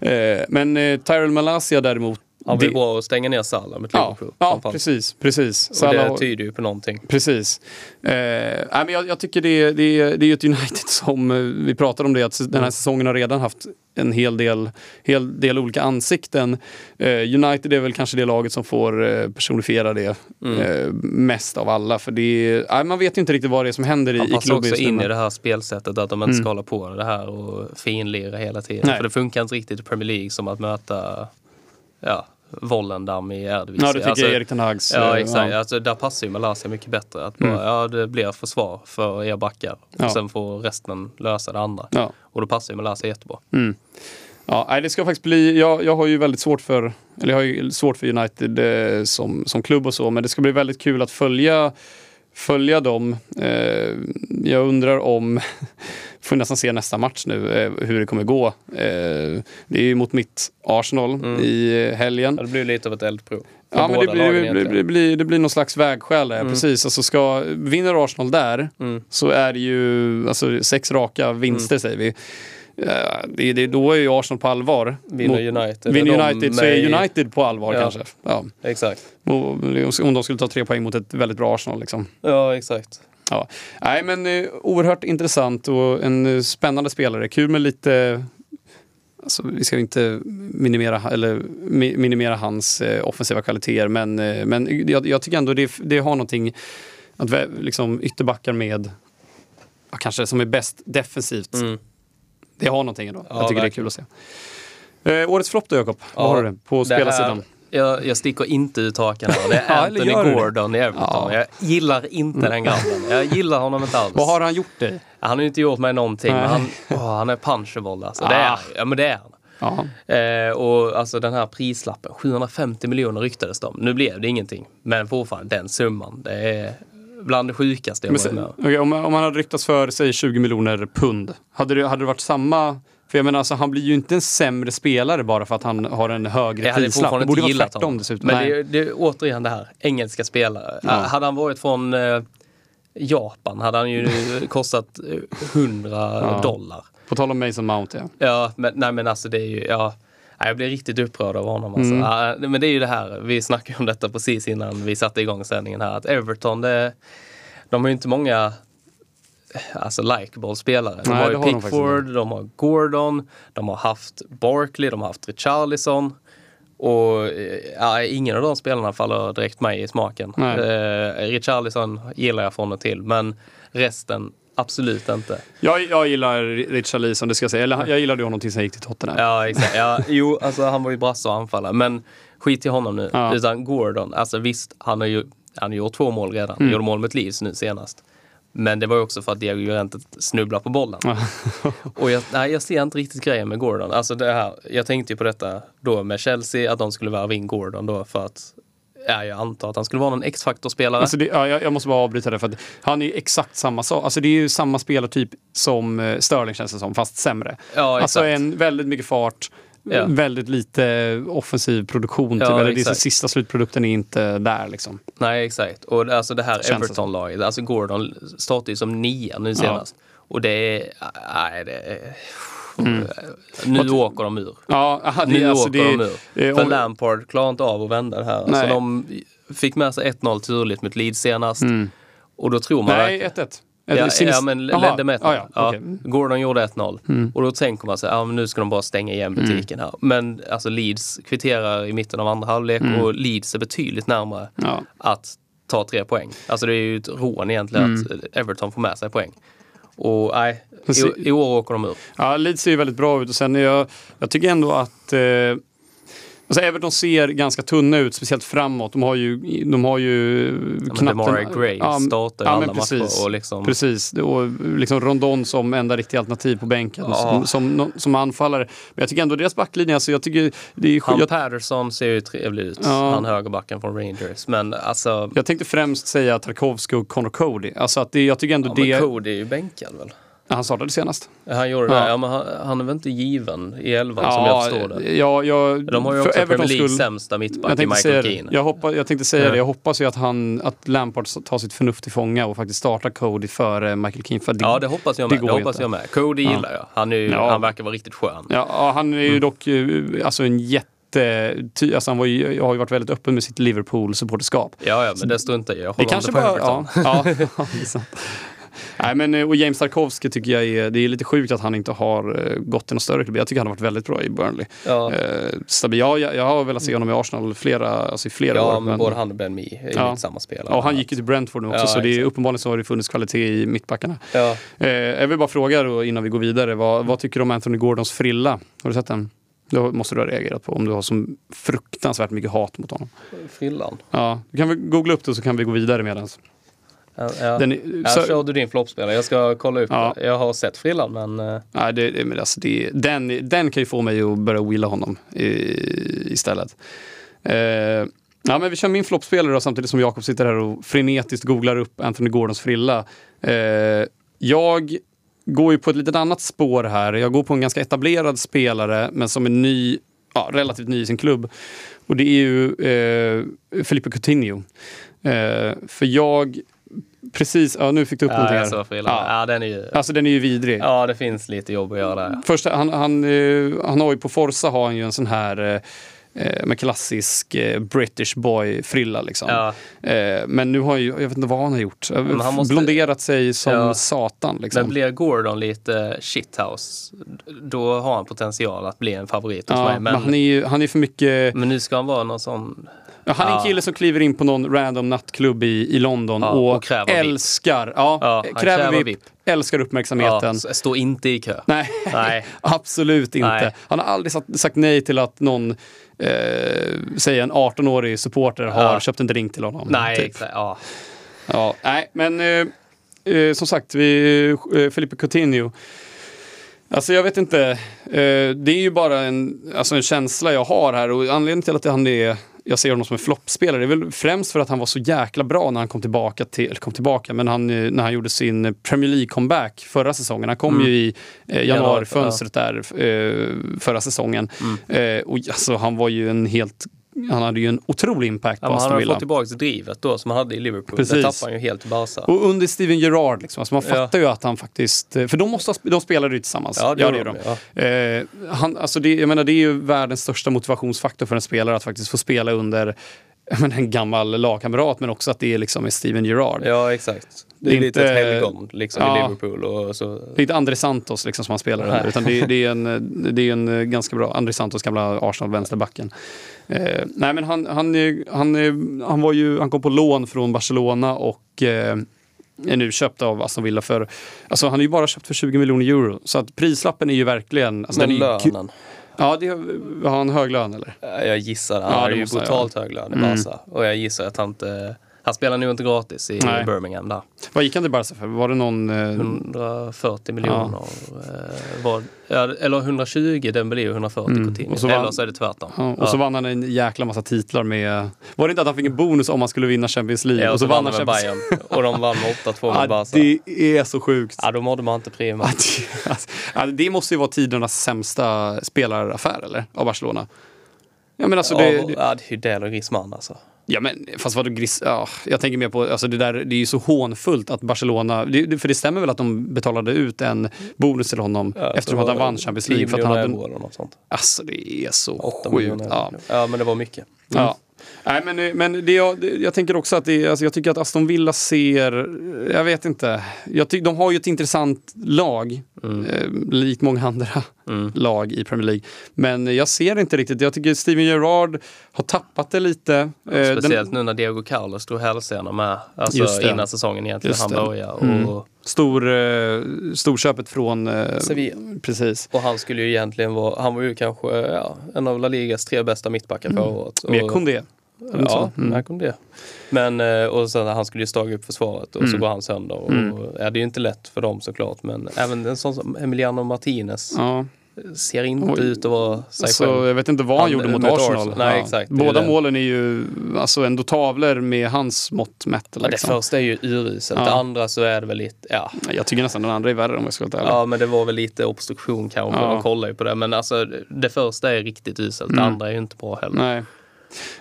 [SPEAKER 1] Eh, men eh, Tyrell Malasia däremot
[SPEAKER 2] han var det... bra att stänga ner Salah med
[SPEAKER 1] Liverpool. Ja, ja precis. precis.
[SPEAKER 2] Och Salah... det tyder ju på någonting.
[SPEAKER 1] Precis. Eh, men jag, jag, tycker det, det, det är ett United *laughs* som, eh, vi pratade om det, att den här mm. säsongen har redan haft en hel del, hel del olika ansikten. Eh, United är väl kanske det laget som får eh, personifiera det mm. eh, mest av alla. För det är, man vet ju inte riktigt vad det är som händer i, klubben.
[SPEAKER 2] Man passar också in i det här spelsättet att de inte mm. ska hålla på det här och finlira hela tiden. Nej. För det funkar inte riktigt i Premier League som att möta ja, Vollendam i Eredivisie.
[SPEAKER 1] Ja, du tycker alltså, Erik Ten Hags...
[SPEAKER 2] Ja, exakt. Ja. Alltså, där passar ju Malaysia mycket bättre. Att bara, mm. Ja, det blir försvar för er backar. Och sen får resten lösa det andra. Ja. Och då passar ju Malaysia jättebra.
[SPEAKER 1] Mm. Ja, det ska faktiskt bli, jag, jag har ju väldigt svårt för, eller jag har ju svårt för United eh, som, som klubb och så, men det ska bli väldigt kul att följa följa dem. Eh, jag undrar om, *laughs* får nästan se nästa match nu, eh, hur det kommer gå. Eh, det är ju mot mitt Arsenal mm. i helgen.
[SPEAKER 2] Ja, det blir lite av ett eldprov.
[SPEAKER 1] Ja, men det blir, det, blir, det, blir, det blir någon slags vägskäl där, mm. precis. Alltså ska, vinner Arsenal där mm. så är det ju alltså, sex raka vinster mm. säger vi. Det, det, då är ju Arsenal på allvar.
[SPEAKER 2] Vinner United.
[SPEAKER 1] Vinner United så är United på allvar ja. kanske. Ja.
[SPEAKER 2] Exakt.
[SPEAKER 1] Om de skulle ta tre poäng mot ett väldigt bra Arsenal. Liksom.
[SPEAKER 2] Ja, exakt.
[SPEAKER 1] Ja. Nej, men eh, oerhört intressant och en eh, spännande spelare. Kul med lite Alltså, vi ska inte minimera, eller, minimera hans eh, offensiva kvaliteter men, eh, men jag, jag, tycker ändå det, det har någonting att liksom, ytterbackar med kanske som är bäst defensivt mm det har någonting ändå. Ja, jag tycker verkligen. det är kul att se. Eh, årets flopp då Jakob? Vad har du på spelarsidan?
[SPEAKER 2] Jag, jag sticker inte ut hakan här. Det är *laughs* Anthony Gordon i Everton. Ja. Jag gillar inte den grabben. Jag gillar honom inte alls.
[SPEAKER 1] Vad har han gjort dig?
[SPEAKER 2] Han har inte gjort mig någonting. Men han, oh, han är punchable alltså. Det är, ja men det är han. Eh, och alltså den här prislappen, 750 miljoner ryktades de. Nu blev det ingenting. Men fortfarande den summan, det är bland det sjukaste jag varit med
[SPEAKER 1] okay, om, om man hade ryktats för, säg 20 miljoner pund, hade det, hade det varit samma för jag menar, alltså, han blir ju inte en sämre spelare bara för att han har en högre prislapp. Det borde vara tvärtom honom. dessutom.
[SPEAKER 2] Men det, det är återigen det här, engelska spelare. Ja. Hade han varit från eh, Japan hade han ju *laughs* kostat 100 ja. dollar.
[SPEAKER 1] På tal om Mason Mount ja.
[SPEAKER 2] Ja, men, nej men alltså det är ju, ja. Jag blir riktigt upprörd av honom. Alltså. Mm. men det är ju det här, vi snackade om detta precis innan vi satte igång sändningen här, att Everton, det, de har ju inte många alltså likeable spelare. De Nej, har ju Pickford, de, de, har Gordon, de har haft Barkley, de har haft Richarlison. Och ja, ingen av de spelarna faller direkt mig i smaken. Eh, Richarlison gillar jag från och till, men resten Absolut inte.
[SPEAKER 1] Jag, jag gillar Richarlison, det ska jag säga. Eller jag gillade honom tills han gick till Tottenham.
[SPEAKER 2] Ja, exakt. Ja, jo, alltså han var ju brasse och anfalla. Men skit i honom nu. Ja. Utan Gordon, alltså visst, han har ju han har gjort två mål redan. Mm. Gjorde mål med Leeds nu senast. Men det var ju också för att Diego Llorente snubblade på bollen. *laughs* och jag, nej, jag ser inte riktigt grejen med Gordon. Alltså det här, jag tänkte ju på detta då med Chelsea, att de skulle värva in Gordon då för att Ja, jag antar att han skulle vara någon X-faktor-spelare.
[SPEAKER 1] Alltså ja, jag, måste bara avbryta det för att han är ju exakt samma sak. Alltså det är ju samma spelartyp som uh, Sterling känns det som, fast sämre. Ja, alltså en väldigt mycket fart, ja. väldigt lite offensiv produktion. Ja, typ. Eller det sista slutprodukten är inte där liksom.
[SPEAKER 2] Nej, exakt. Och alltså det här Everton-laget, alltså Gordon startade ju som nia nu senast. Ja. Och det är, nej det är... Mm. Nu åker de ur.
[SPEAKER 1] Ja, aha,
[SPEAKER 2] nu alltså, åker det, de ur. Eh, För om... Lampard klarar inte av att vända det här. Alltså, de fick med sig 1-0 turligt mot Leeds senast. Mm. Och då tror man...
[SPEAKER 1] Nej, 1-1.
[SPEAKER 2] Ja, ja, men ledde med 1-0. Ah, ja. okay. Gordon gjorde 1-0. Mm. Och då tänker man sig, ja nu ska de bara stänga igen mm. butiken här. Men alltså Leeds kvitterar i mitten av andra halvlek mm. och Leeds är betydligt närmare ja. att ta tre poäng. Alltså det är ju ett rån egentligen mm. att Everton får med sig poäng. Och nej, i, i, år åker de ur.
[SPEAKER 1] Ja, Leeds ser ju väldigt bra ut och sen jag, jag tycker ändå att eh, Alltså Everton ser ganska tunna ut, speciellt framåt. De har ju, de har ju
[SPEAKER 2] ja, knappen... Demarai Gray ja, startar ja, alla precis, matcher. Och liksom...
[SPEAKER 1] Precis, och liksom Rondon som enda riktiga alternativ på bänken ja. som, som, som, anfallare. Men jag tycker ändå deras backlinje, alltså jag tycker... Det är,
[SPEAKER 2] Han
[SPEAKER 1] jag...
[SPEAKER 2] Patterson ser ju trevlig ut, ja. han högerbacken från Rangers. Men alltså...
[SPEAKER 1] Jag tänkte främst säga Tarkovsky och Connor Cody. Alltså att det, jag tycker ändå
[SPEAKER 2] ja,
[SPEAKER 1] det...
[SPEAKER 2] Men Cody är ju bänkad väl?
[SPEAKER 1] Han startade senast.
[SPEAKER 2] Han gjorde det? Ja, men han, han, är väl inte given i elvan ja, som jag förstår det?
[SPEAKER 1] Ja, jag,
[SPEAKER 2] De har ju också Premier Leagues sämsta mittback i Michael Keane.
[SPEAKER 1] Jag, hoppa, jag tänkte säga ja. det, jag hoppas ju att, han, att Lampard tar sitt förnuft till fånga och faktiskt startar Cody före Michael Keane. För
[SPEAKER 2] det, ja, det hoppas jag med. Det, det hoppas jag med. Cody ja. gillar jag. Han, är, han verkar vara riktigt skön.
[SPEAKER 1] Ja, han är ju mm. dock alltså en jätte Alltså han var ju, har ju varit väldigt öppen med sitt Liverpool-supporterskap.
[SPEAKER 2] Ja, ja, men det struntar jag
[SPEAKER 1] i. Jag håller *laughs* *laughs* det kanske bara, ja, ja, Nej, men, eh, och James Tarkovsky tycker jag är, det är lite sjukt att han inte har eh, gått till någon större klubb. Jag tycker han har varit väldigt bra i Burnley. Ja. Eh, stabil. Jag, jag, har velat se honom i Arsenal flera, alltså i flera
[SPEAKER 2] ja,
[SPEAKER 1] år.
[SPEAKER 2] Men både han och Ben Mee är ja. samma spelare.
[SPEAKER 1] Ja, han gick ju till Brentford nu också ja, så det är, uppenbarligen så har det funnits kvalitet i mittbackarna. Ja. Eh, jag vill bara fråga då, innan vi går vidare, vad, vad tycker du om Anthony Gordons frilla? Har du sett den? Det måste du ha reagerat på om du har så fruktansvärt mycket hat mot honom.
[SPEAKER 2] Frillan?
[SPEAKER 1] Ja, du kan väl googla upp det så kan vi gå vidare medans.
[SPEAKER 2] Ja, Den, ja, så, kör du din floppspelare. Jag ska kolla upp ja. det. Jag har sett frillan men... Uh...
[SPEAKER 1] Ja, det, men alltså det, den, den kan ju få mig att börja willa honom i, istället. Uh, ja, men vi kör min floppspelare då, samtidigt som Jakob sitter här och frenetiskt googlar upp Anthony Gordons frilla. Uh, jag går ju på ett litet annat spår här. Jag går på en ganska etablerad spelare men som är ny, ja, relativt ny i sin klubb. Och det är ju eh, Felipe Coutinho. Eh, för jag Precis, ja, nu fick du upp
[SPEAKER 2] ja,
[SPEAKER 1] någonting
[SPEAKER 2] här. Så ja. ja, den är ju...
[SPEAKER 1] Alltså den är ju vidrig.
[SPEAKER 2] Ja, det finns lite jobb att göra där.
[SPEAKER 1] Först, han, han, uh, han har ju på Forza har han ju en sån här uh, med klassisk eh, British boy-frilla. Liksom. Ja. Eh, men nu har ju, jag vet inte vad han har gjort. Han måste, blonderat sig som ja. satan. Liksom.
[SPEAKER 2] Men blir Gordon lite shithouse, då har han potential att bli en favorit hos ja, mig.
[SPEAKER 1] Men, men han är ju han är för mycket...
[SPEAKER 2] Men nu ska han vara någon sån
[SPEAKER 1] Ja, han är en kille som kliver in på någon random nattklubb i, i London ja, och, och älskar, ja, ja kräver, VIP, VIP, älskar uppmärksamheten.
[SPEAKER 2] Ja, stå inte i kö.
[SPEAKER 1] Nej, nej. *laughs* absolut inte. Nej. Han har aldrig sagt, sagt nej till att någon eh, säg en 18-årig supporter har köpt en drink till honom.
[SPEAKER 2] Nej, typ. exakt. Ja.
[SPEAKER 1] ja. nej, men eh, eh, som sagt, vi, eh, Felipe Coutinho. Alltså jag vet inte. Eh, det är ju bara en, alltså en känsla jag har här och anledningen till att han är jag ser honom som en floppspelare. Det är väl främst för att han var så jäkla bra när han kom tillbaka, till, eller kom tillbaka men han, när han gjorde sin Premier League-comeback förra säsongen. Han kom mm. ju i eh, januarifönstret där eh, förra säsongen. Mm. Eh, och alltså, han var ju en helt han hade ju en otrolig impact
[SPEAKER 2] ja, på Aston Villa. Han har fått tillbaka drivet då som han hade i Liverpool. Precis. Det tappade han ju helt i Barca.
[SPEAKER 1] Och under Steven Gerrard, liksom, alltså man fattar ja. ju att han faktiskt... För de, måste, de spelade ju tillsammans.
[SPEAKER 2] Ja, det, ja, det gör de.
[SPEAKER 1] Ja. Eh, han, alltså det, jag menar, det är ju världens största motivationsfaktor för en spelare att faktiskt få spela under men en gammal lagkamrat men också att det är liksom Steven Gerrard.
[SPEAKER 2] Ja exakt. Det är, det är lite ett helgon liksom, ja, i Liverpool. Och så.
[SPEAKER 1] Det är inte André Santos liksom, som han spelar under utan det, det, är en, *laughs* det är en ganska bra, André Santos gamla Arsenal-vänsterbacken. Eh, nej men han, han, han, han, var ju, han kom på lån från Barcelona och eh, är nu köpt av Aston Villa för, alltså han är ju bara köpt för 20 miljoner euro. Så att prislappen är ju verkligen... Alltså
[SPEAKER 2] men lönen?
[SPEAKER 1] Ja, det, har han hög lön eller?
[SPEAKER 2] Jag gissar, han ja, har ju brutalt hög lön i mm. Barca. Mm. Och jag gissar att han inte Han spelar nog inte gratis i Nej. Birmingham där.
[SPEAKER 1] Vad gick han till Barca för? Var det någon...
[SPEAKER 2] Eh... 140 miljoner. Ja. Eh, var, eller 120 Dembélé och 140 mm. Coutinho. Eller vann, så är det tvärtom.
[SPEAKER 1] Ja, och ja. så vann han en jäkla massa titlar med... Var det inte att han fick en bonus om han skulle vinna Champions League?
[SPEAKER 2] Ja, och så, och så vann han med Bayern. och de vann med 8-2 med Barca.
[SPEAKER 1] Det är så sjukt.
[SPEAKER 2] Ja, då mådde man inte prima.
[SPEAKER 1] Det måste ju vara tidernas sämsta spelaraffär, eller? Av Barcelona.
[SPEAKER 2] Ja, men alltså det, ja, det är ju Del och Griezmann alltså.
[SPEAKER 1] Ja men fast vadå Gris... Ja, jag tänker mer på, alltså det där, det är ju så hånfullt att Barcelona, det, för det stämmer väl att de betalade ut en bonus till honom ja, eftersom att han vann Champions League. För att han hade,
[SPEAKER 2] eller något sånt.
[SPEAKER 1] Alltså det är så sjukt.
[SPEAKER 2] Ja. ja men det var mycket.
[SPEAKER 1] Mm. Ja. Nej, men, men det jag, jag tänker också att det, alltså jag tycker att Aston Villa ser, jag vet inte, jag ty, de har ju ett intressant lag, mm. eh, likt många andra mm. *laughs* lag i Premier League. Men jag ser inte riktigt, jag tycker Steven Gerrard har tappat det lite.
[SPEAKER 2] Ja, speciellt den, nu när Diego Carlos tog hälsena med, alltså innan säsongen egentligen han började. Mm.
[SPEAKER 1] Stor, eh, storköpet från
[SPEAKER 2] eh, Sevilla.
[SPEAKER 1] Precis.
[SPEAKER 2] Och han skulle ju egentligen vara, han var ju kanske ja, en av La Ligas tre bästa mittbackar förra mm. året.
[SPEAKER 1] Med Kondé.
[SPEAKER 2] Ja, mm. här kom det. Men eh, och sen han skulle ju staga upp försvaret och mm. så går han sönder. Och, mm. ja, det är ju inte lätt för dem såklart men även en sån som Emiliano Martinez. Ja ser inte Oj. ut att vara sig
[SPEAKER 1] alltså, själv. Jag vet inte vad han, han gjorde mot Arsenal. Arsenal.
[SPEAKER 2] Nej, ja. exakt,
[SPEAKER 1] Båda målen är ju alltså ändå tavlor med hans mått mätt.
[SPEAKER 2] Liksom. Ja, det liksom. första är ju uruselt. Ja. Det andra så är det väl lite, ja.
[SPEAKER 1] Jag tycker nästan den andra är värre om jag ska vara.
[SPEAKER 2] Ja, men det var väl lite obstruktion kanske. Ja. De kollar ju på det. Men alltså det första är riktigt uselt. Mm. Det andra är ju inte bra heller.
[SPEAKER 1] Nej.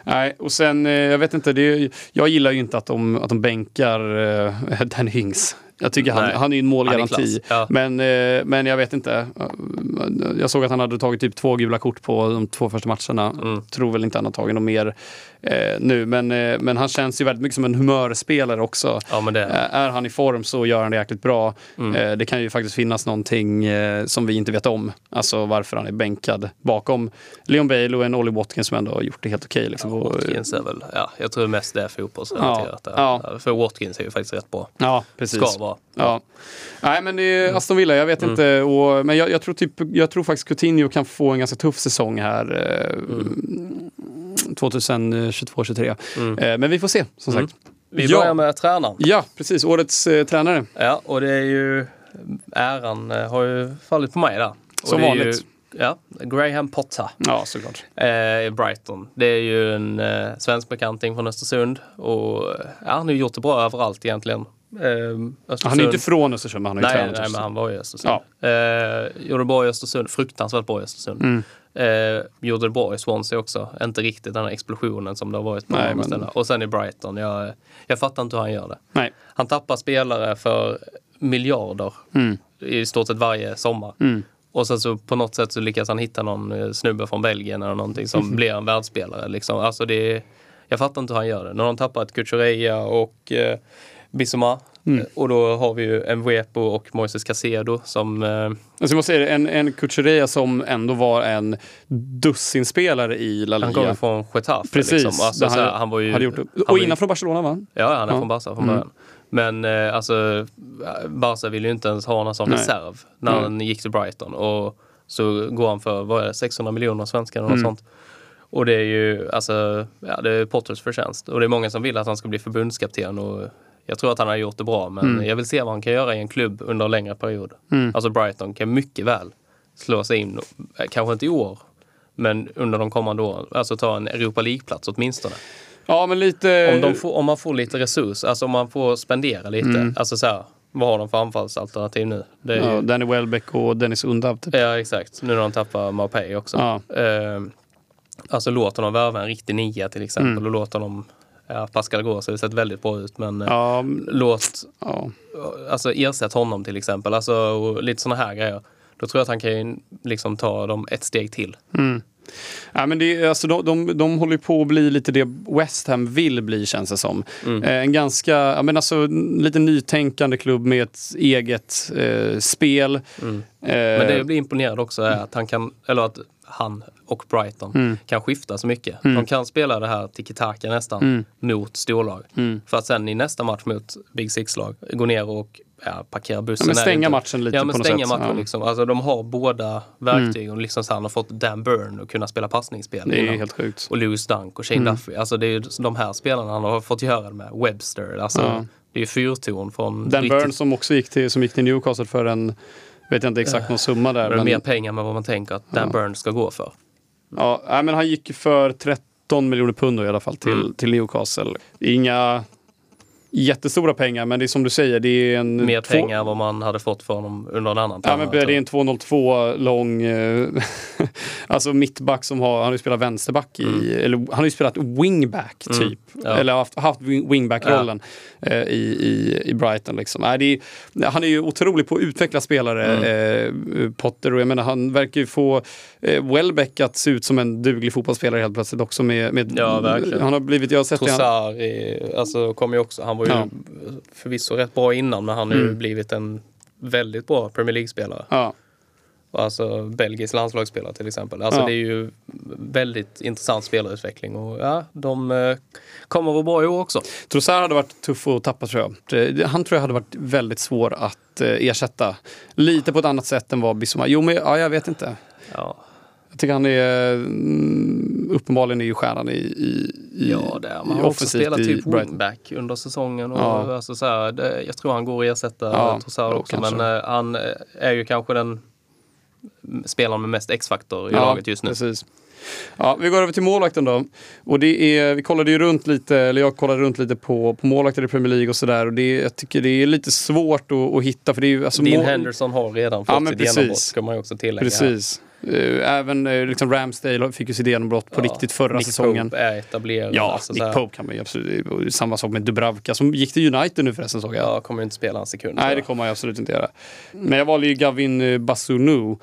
[SPEAKER 1] Nej, och sen, eh, jag vet inte, det, jag gillar ju inte att de, att de bänkar uh, *laughs* Danny Hings. Jag tycker han, han är en målgaranti. Ja. Men, eh, men jag vet inte. Jag såg att han hade tagit typ två gula kort på de två första matcherna. Mm. Tror väl inte han har tagit något mer eh, nu. Men, eh, men han känns ju väldigt mycket som en humörspelare också.
[SPEAKER 2] Ja, men det.
[SPEAKER 1] Eh, är han i form så gör han det jäkligt bra. Mm. Eh, det kan ju faktiskt finnas någonting eh, som vi inte vet om. Alltså varför han är bänkad bakom Leon Bale och en Ollie Watkins som ändå har gjort det helt okej. Okay, liksom.
[SPEAKER 2] ja, Watkins är väl, ja, jag tror mest det är fotbollsrelaterat. Ja, ja. För Watkins är ju faktiskt rätt bra.
[SPEAKER 1] Ja, precis.
[SPEAKER 2] Ska vara.
[SPEAKER 1] Ja. Nej men det är Aston Villa, jag vet mm. inte. Och, men jag, jag, tror typ, jag tror faktiskt Coutinho kan få en ganska tuff säsong här. Mm. 2022-23. Mm. Eh, men vi får se som mm. sagt.
[SPEAKER 2] Vi börjar ja. med tränaren.
[SPEAKER 1] Ja, precis. Årets eh, tränare.
[SPEAKER 2] Ja, och det är ju äran eh, har ju fallit på mig där.
[SPEAKER 1] Som vanligt.
[SPEAKER 2] Ju, ja, Graham Potter.
[SPEAKER 1] Ja, såklart.
[SPEAKER 2] Eh, Brighton. Det är ju en eh, svensk bekanting från Östersund. Och ja, han har ju gjort det bra överallt egentligen.
[SPEAKER 1] Eh, han är inte från Östersund, men han har
[SPEAKER 2] ju tränat Nej, men han var i Östersund. Ja. Eh, gjorde bra i Östersund, fruktansvärt bra i Östersund. Mm. Eh, gjorde det bra i Swansea också. Inte riktigt den här explosionen som det har varit på Nej, men... Och sen i Brighton. Jag, jag fattar inte hur han gör det.
[SPEAKER 1] Nej.
[SPEAKER 2] Han tappar spelare för miljarder mm. i stort sett varje sommar. Mm. Och sen så på något sätt så lyckas han hitta någon eh, snubbe från Belgien eller någonting som mm. blir en världsspelare. Liksom. Alltså det, jag fattar inte hur han gör det. När de tappar ett Kukureya och eh, Bissoma. Mm. Och då har vi ju Mvuepo och Moises Casedo som... Eh...
[SPEAKER 1] Alltså man säger, en, en Kucherea som ändå var en dussinspelare i La Liga.
[SPEAKER 2] Han kommer från Getafe.
[SPEAKER 1] Precis.
[SPEAKER 2] Liksom. Alltså, han, han var ju,
[SPEAKER 1] hade gjort, och innan från Barcelona va?
[SPEAKER 2] Ja, han är ja. från Barca från mm. början. Men eh, alltså, Barca ville ju inte ens ha honom som Nej. reserv när Nej. han gick till Brighton. Och så går han för, vad är det, 600 miljoner svenskar eller mm. något sånt. Och det är ju alltså, ja, det är Potters förtjänst. Och det är många som vill att han ska bli förbundskapten och jag tror att han har gjort det bra men mm. jag vill se vad han kan göra i en klubb under en längre period. Mm. Alltså Brighton kan mycket väl slå sig in, kanske inte i år, men under de kommande åren. Alltså ta en Europa League-plats åtminstone.
[SPEAKER 1] Ja, men lite...
[SPEAKER 2] Om, får, om, man får lite resurs, alltså om man får spendera lite. Mm. Alltså så här, vad har de för anfallsalternativ nu?
[SPEAKER 1] Det är ja, ju... Danny Welbeck och Dennis Undav.
[SPEAKER 2] Typ. Ja, exakt. Nu när de tappar Mapei också. Ja. Uh, alltså låt honom värva en riktig nia till exempel mm. och låt honom Ja, Pascal Gross har sett väldigt bra ut men eh, ja, låt, ja. alltså ersätt honom till exempel. Alltså, och lite sådana här grejer. Då tror jag att han kan liksom ta dem ett steg till.
[SPEAKER 1] Mm. Ja, men det, alltså, de, de, de håller på att bli lite det West Ham vill bli känns det som. Mm. Eh, en ganska, ja, men alltså, lite nytänkande klubb med ett eget eh, spel.
[SPEAKER 2] Mm. Eh, men det jag blir imponerad också är att han kan, eller att han och Brighton mm. kan skifta så mycket. Mm. De kan spela det här tiki-taka nästan mm. mot storlag. Mm. För att sen i nästa match mot Big Six-lag gå ner och ja, parkera bussen.
[SPEAKER 1] Ja, men stänga matchen lite
[SPEAKER 2] ja, men
[SPEAKER 1] på
[SPEAKER 2] stänga
[SPEAKER 1] något
[SPEAKER 2] sätt. Matchen, ja. liksom. alltså, de har båda verktyg och liksom så han har fått Dan Burn att kunna spela passningsspel.
[SPEAKER 1] Det är innan. helt sjukt.
[SPEAKER 2] Och Lewis Dunk och Shane mm. Duffy. Alltså det är de här spelarna han har fått göra det med. Webster. Alltså, ja. Det är ju fyrton från...
[SPEAKER 1] Dan Burn som också gick till, som gick till Newcastle för en, vet jag inte exakt någon summa där.
[SPEAKER 2] Men, mer pengar än vad man tänker att Dan Burn ska gå för.
[SPEAKER 1] Ja, men han gick för 13 miljoner pund i alla fall till, mm. till Newcastle. Inga jättestora pengar, men det är som du säger, det är en...
[SPEAKER 2] Mer två... pengar än vad man hade fått för honom under en annan
[SPEAKER 1] Ja, men det är en 202 lång, eh, *laughs* alltså mittback som har, han har ju spelat vänsterback i, mm. eller han har ju spelat wingback mm. typ. Mm. Ja. Eller haft, haft wingback-rollen ja. eh, i, i, i Brighton. Liksom. Äh, är, han är ju otrolig på att utveckla spelare, mm. eh, Potter, och jag menar han verkar ju få eh, Welbeck att se ut som en duglig fotbollsspelare helt plötsligt också med, med
[SPEAKER 2] ja, verkligen.
[SPEAKER 1] Han har blivit, jag har sett
[SPEAKER 2] Trossard, han, alltså, kom ju också, han var ju ja. förvisso rätt bra innan men han har ju mm. blivit en väldigt bra Premier League-spelare.
[SPEAKER 1] Ja.
[SPEAKER 2] Alltså belgisk landslagsspelare till exempel. Alltså ja. det är ju väldigt intressant spelarutveckling och ja, de eh, kommer att vara bra i år också.
[SPEAKER 1] Trossard hade varit tuff att tappa tror jag. Han tror jag hade varit väldigt svår att eh, ersätta. Lite på ett annat sätt än vad Bissouma... Jo men ja, jag vet inte.
[SPEAKER 2] Ja.
[SPEAKER 1] Jag tycker han är mm, uppenbarligen är ju stjärnan i, i,
[SPEAKER 2] i Ja, det är. Man har också spelat typ wingback under säsongen. Och ja. alltså så här, det, jag tror han går att ersätta ja, Trossard också. Kanske. Men uh, han är ju kanske den spelaren med mest X-faktor i ja, laget just nu.
[SPEAKER 1] Precis. Ja, vi går över till målvakten då. Och det är, vi kollade ju runt lite, eller jag kollade runt lite på, på målvakter i Premier League och sådär. Och det, jag tycker det är lite svårt att, att hitta. För det är, alltså,
[SPEAKER 2] Dean. Henderson har redan fått ja, sitt genombrott, ska man ju också tillägga.
[SPEAKER 1] Precis. Här. Eh, även eh, liksom Ramsdale fick ju sitt genombrott på ja, riktigt förra
[SPEAKER 2] Nick
[SPEAKER 1] säsongen.
[SPEAKER 2] Pope är etablerad.
[SPEAKER 1] Ja, alltså, Nick Pope kan man ju absolut. Samma sak med Dubravka som gick till United nu förresten såg jag.
[SPEAKER 2] Ja, kommer inte spela en sekund.
[SPEAKER 1] Nej, det kommer jag absolut inte göra. Men jag valde ju Gavin eh, Basunu.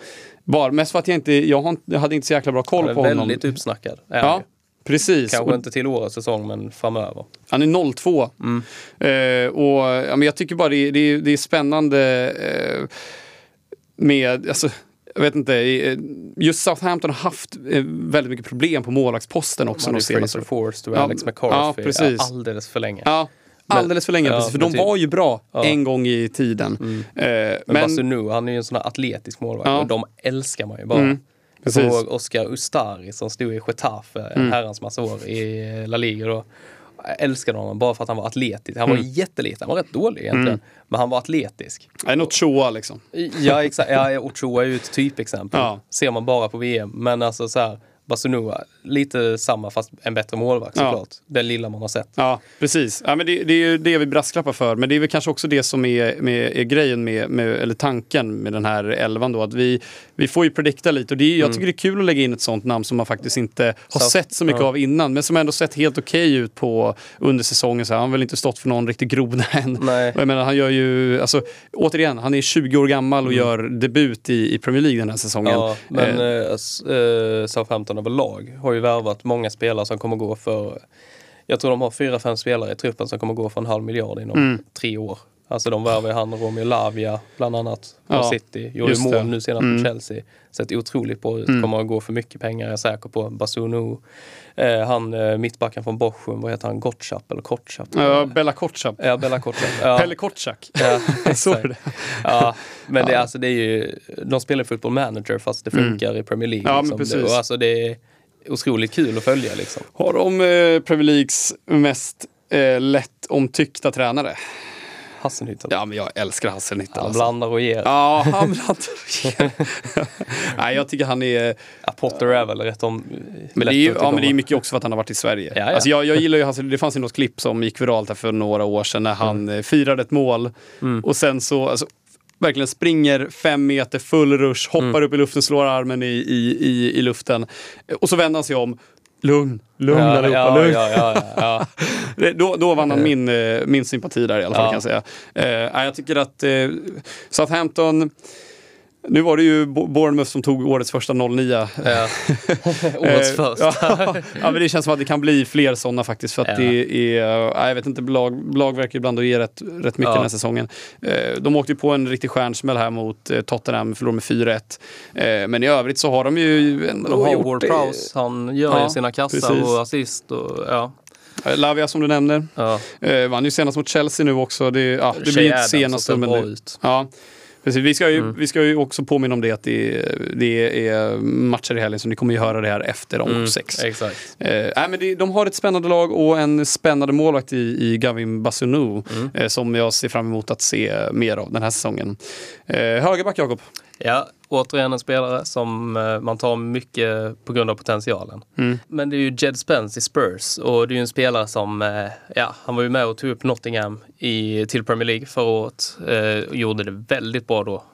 [SPEAKER 1] Bara, mest för att jag inte, jag, hade inte så jäkla bra koll på honom.
[SPEAKER 2] Väldigt uppsnackad.
[SPEAKER 1] Ja, precis.
[SPEAKER 2] Kanske inte till årets säsong, men framöver.
[SPEAKER 1] Han är 02.
[SPEAKER 2] Mm.
[SPEAKER 1] Eh, och ja, men jag tycker bara det, det, det är spännande eh, med, alltså, jag vet inte, eh, just Southampton har haft eh, väldigt mycket problem på målvaktsposten också.
[SPEAKER 2] Man Fraser Forster och ja, Alex McCarthy ja, alldeles för länge.
[SPEAKER 1] Ja, alldeles för länge, ja, precis, för de typ, var ju bra ja. en gång i tiden.
[SPEAKER 2] Mm. Eh, men men Basunu, han är ju en sån här atletisk målvakt ja. och de älskar man ju bara. Mm.
[SPEAKER 1] Precis.
[SPEAKER 2] Såg Oscar Ustari som stod i Getafe en mm. herrans massa år i La Liga. Då. Älskade honom bara för att han var atletisk. Han var mm. jätteliten, han var rätt dålig egentligen. Mm. Men han var atletisk.
[SPEAKER 1] En Ochoa liksom.
[SPEAKER 2] Ja, exakt. Ja, Ochoa är ju ett typexempel. Ja. Ser man bara på VM. Men alltså så här, Basunua, lite samma fast en bättre målvakt såklart. Ja. Den lilla man har sett.
[SPEAKER 1] Ja, precis. Ja, men det, det är ju det vi brasklappar för. Men det är väl kanske också det som är, med, är grejen med, med, eller tanken med den här elvan då. Att vi, vi får ju predikta lite och det är, jag mm. tycker det är kul att lägga in ett sånt namn som man faktiskt inte har så, sett så mycket ja. av innan. Men som ändå sett helt okej okay ut på under säsongen. Så han har väl inte stått för någon riktig groda *laughs* än.
[SPEAKER 2] Nej.
[SPEAKER 1] Jag menar, han gör ju, alltså, återigen, han är 20 år gammal och mm. gör debut i, i Premier League den här säsongen.
[SPEAKER 2] Ja, men eh, äh, Southampton överlag har ju värvat många spelare som kommer gå för jag tror de har fyra, fem spelare i truppen som kommer gå för en halv miljard inom mm. tre år. Alltså de värvar ju han Romeo Lavia bland annat på ja, City. Gjorde mål det. nu senast mm. på Chelsea. Sett otroligt bra ut. Mm. Kommer att gå för mycket pengar jag är säker på. Basunu. Eh, han eh, mittbacken från Bochum, vad heter han? Gottschap eller Kortschap?
[SPEAKER 1] Ja, Bella Kortschap.
[SPEAKER 2] Ja, Bella Kortschap. Ja.
[SPEAKER 1] Pelle Kortschak.
[SPEAKER 2] Ja, *laughs* exakt. ja, men det, alltså, det är ju, de spelar fotboll manager fast det funkar mm. i Premier League.
[SPEAKER 1] Ja,
[SPEAKER 2] liksom.
[SPEAKER 1] men precis.
[SPEAKER 2] Och alltså, det är, otroligt kul att följa. Liksom.
[SPEAKER 1] Har de eh, Premier Leagues mest eh, lätt omtyckta tränare?
[SPEAKER 2] Hasselnytta.
[SPEAKER 1] Ja, men jag älskar Hasselnytta.
[SPEAKER 2] Han alltså. blandar och ger.
[SPEAKER 1] Ja, han blandar och ger. *laughs* Nej, jag tycker han är...
[SPEAKER 2] Ja, Potter är väl rätt om...
[SPEAKER 1] Men det är, ju, ja, men det är mycket också för att han har varit i Sverige.
[SPEAKER 2] Ja, ja.
[SPEAKER 1] Alltså, jag, jag gillar ju Hasselnytta. Det fanns ju något klipp som gick viralt här för några år sedan när han mm. firade ett mål. Mm. Och sen så, alltså, verkligen springer fem meter, full rush, hoppar mm. upp i luften, slår armen i, i, i, i luften. Och så vänder han sig om. Lugn, lugn ja, allihopa,
[SPEAKER 2] ja, lugn. Ja, ja,
[SPEAKER 1] ja. *laughs* då, då vann han min, eh, min sympati där i alla fall kan jag säga. Uh, jag tycker att uh, Southampton Nu var det ju Bournemouth som tog årets första 09. Ja. *laughs*
[SPEAKER 2] årets första. *laughs*
[SPEAKER 1] ja, men det känns som att det kan bli fler sådana faktiskt. För att ja. det är, jag vet inte, lag, lag verkar ibland att ge rätt, rätt mycket ja. den här säsongen. Eh, de åkte ju på en riktig stjärnsmäll här mot eh, Tottenham, förlorade med 4-1. Men i övrigt så har de ju
[SPEAKER 2] ändå de har gjort Ward Prowse, han gör ja, ju sina kassar precis. och assist. Och, ja.
[SPEAKER 1] Lavia som du nämner. Ja. Eh, vann ju senast mot Chelsea nu också. Det, ja, det blir inte senaste. Men det, ja. Precis, vi, ska ju, mm. vi ska ju också påminna om det att det, det är matcher i helgen så ni kommer ju höra det här efter omgång mm, sex.
[SPEAKER 2] Exakt.
[SPEAKER 1] Eh, men det, de har ett spännande lag och en spännande målvakt i, i Gavin Basunou mm. eh, som jag ser fram emot att se mer av den här säsongen. Eh, högerback Jakob?
[SPEAKER 2] Ja, återigen en spelare som eh, man tar mycket på grund av potentialen. Mm. Men det är ju Jed Spence i Spurs och det är ju en spelare som, eh, ja, han var ju med och tog upp Nottingham i, till Premier League förra året eh, och gjorde det väldigt bra då.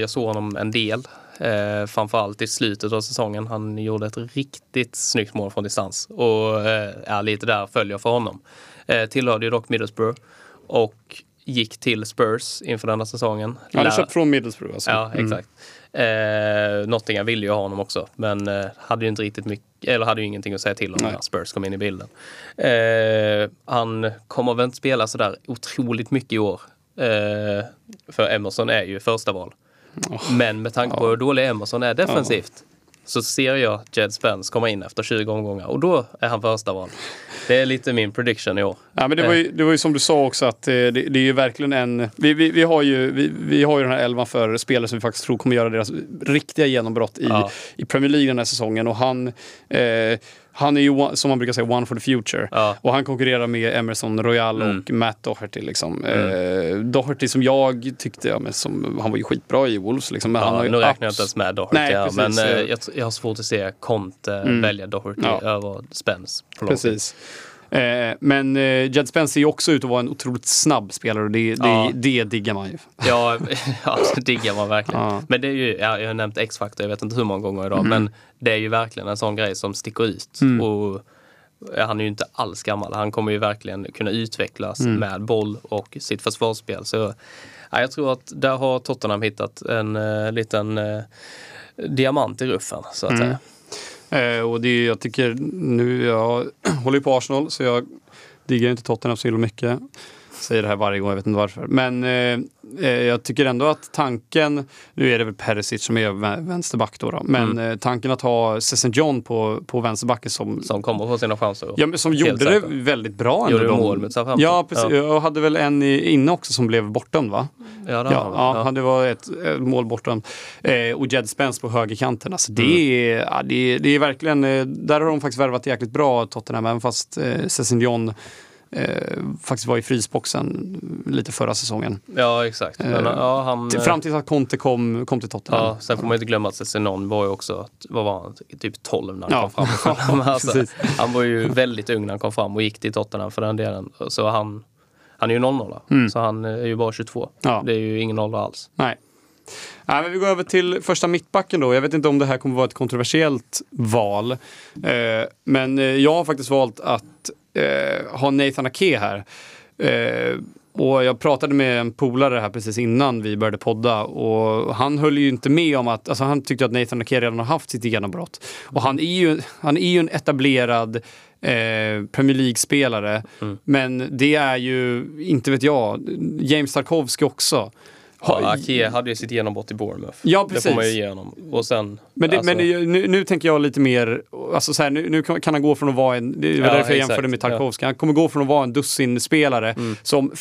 [SPEAKER 2] Jag såg honom en del, eh, framförallt i slutet av säsongen. Han gjorde ett riktigt snyggt mål från distans och eh, lite där följer för honom. Eh, tillhörde ju dock Middlesbrough och gick till Spurs inför denna säsongen.
[SPEAKER 1] Han är köpt från Middlesbrough alltså?
[SPEAKER 2] Ja, mm. exakt. Mm. Eh, Nottingham ville ju ha honom också, men eh, hade ju inte riktigt mycket, eller hade ju ingenting att säga till om Nej. när Spurs kom in i bilden. Eh, han kommer väl inte spela sådär otroligt mycket i år. Eh, för Emerson är ju första val. Oh. Men med tanke på hur dålig Emerson är defensivt så ser jag Jed Spence komma in efter 20 omgångar och då är han första val. Det är lite min prediction i år.
[SPEAKER 1] Ja, men det, var ju, eh. det var ju som du sa också att eh, det, det är ju verkligen en... Vi, vi, vi, har ju, vi, vi har ju den här elvan för spelare som vi faktiskt tror kommer göra deras riktiga genombrott i, ja. i Premier League den här säsongen. Och han... Eh, han är ju, som man brukar säga, one for the future. Ja. Och han konkurrerar med Emerson Royal mm. och Matt Doherty. Liksom. Mm. Eh, Doherty som jag tyckte, ja, men som, han var ju skitbra i Wolves. Liksom, men
[SPEAKER 2] ja,
[SPEAKER 1] han har
[SPEAKER 2] nu räknar jag inte ens med Doherty. Nej, ja, men eh, jag, jag, har svårt att se Conte mm. välja Doherty över Spence. På
[SPEAKER 1] precis. Tid. Eh, men eh, Jed Spence ser ju också ut att vara en otroligt snabb spelare och det, det, ja. det diggar man ju.
[SPEAKER 2] Ja, *laughs* ja det diggar man verkligen. Ja. Men det är ju, ja, jag har nämnt X-Factor, jag vet inte hur många gånger idag, mm. men det är ju verkligen en sån grej som sticker ut. Mm. Och han är ju inte alls gammal. Han kommer ju verkligen kunna utvecklas mm. med boll och sitt försvarsspel. Så ja, jag tror att där har Tottenham hittat en uh, liten uh, diamant i ruffen så att mm. säga.
[SPEAKER 1] Eh, och det jag tycker nu, jag *clears throat* håller ju på Arsenal så jag diggar inte Tottenham så mycket. Säger det här varje gång, jag vet inte varför. Men eh, eh, jag tycker ändå att tanken, nu är det väl Perisic som är vänsterback då, då men mm. eh, tanken att ha Sesson John på, på vänsterbacken som...
[SPEAKER 2] Som kommer få sina chanser.
[SPEAKER 1] Ja, men som gjorde det väldigt bra.
[SPEAKER 2] Gjorde de, mål med
[SPEAKER 1] Southampton. Ja, precis. Ja. Jag hade väl en inne också som blev bortdömd va?
[SPEAKER 2] Ja, det ja,
[SPEAKER 1] ja. det var ett, ett mål bortdömd. Eh, och Jed Spence på högerkanten. Alltså, det, mm. är, ja, det, det är verkligen, eh, där har de faktiskt värvat jäkligt bra Tottenham, även fast eh, John eh, faktiskt var i frysboxen lite förra säsongen.
[SPEAKER 2] Ja, exakt. Men, eh, ja, han,
[SPEAKER 1] fram tills att Conte kom, kom till Tottenham.
[SPEAKER 2] Ja, sen får man inte glömma att Senon var ju också, vad var han, typ 12 när han ja. kom fram. *laughs* alltså, han var ju väldigt ung när han kom fram och gick till Tottenham för den delen. Så han, han är ju 00 mm. så han är ju bara 22. Ja. Det är ju ingen ålder alls.
[SPEAKER 1] Nej. Nej, men vi går över till första mittbacken då. Jag vet inte om det här kommer vara ett kontroversiellt val. Eh, men eh, jag har faktiskt valt att eh, ha Nathan Ake här. Eh, och jag pratade med en polare här precis innan vi började podda och han höll ju inte med om att, alltså han tyckte att Nathan Ake redan har haft sitt genombrott. Och han är ju, han är ju en etablerad eh, Premier League-spelare. Mm. Men det är ju, inte vet jag, James Tarkovsky också.
[SPEAKER 2] Ja, Ake hade ju sitt genombrott i Bournemouth.
[SPEAKER 1] Ja, precis.
[SPEAKER 2] Det får man ju ge honom. Och sen,
[SPEAKER 1] men det, alltså... men nu, nu, tänker jag lite mer, alltså så här, nu, nu, kan han gå från att vara en, det var ja, därför jag jämförde med Tarkovsky, ja. han kommer gå från att vara en dussinspelare mm. som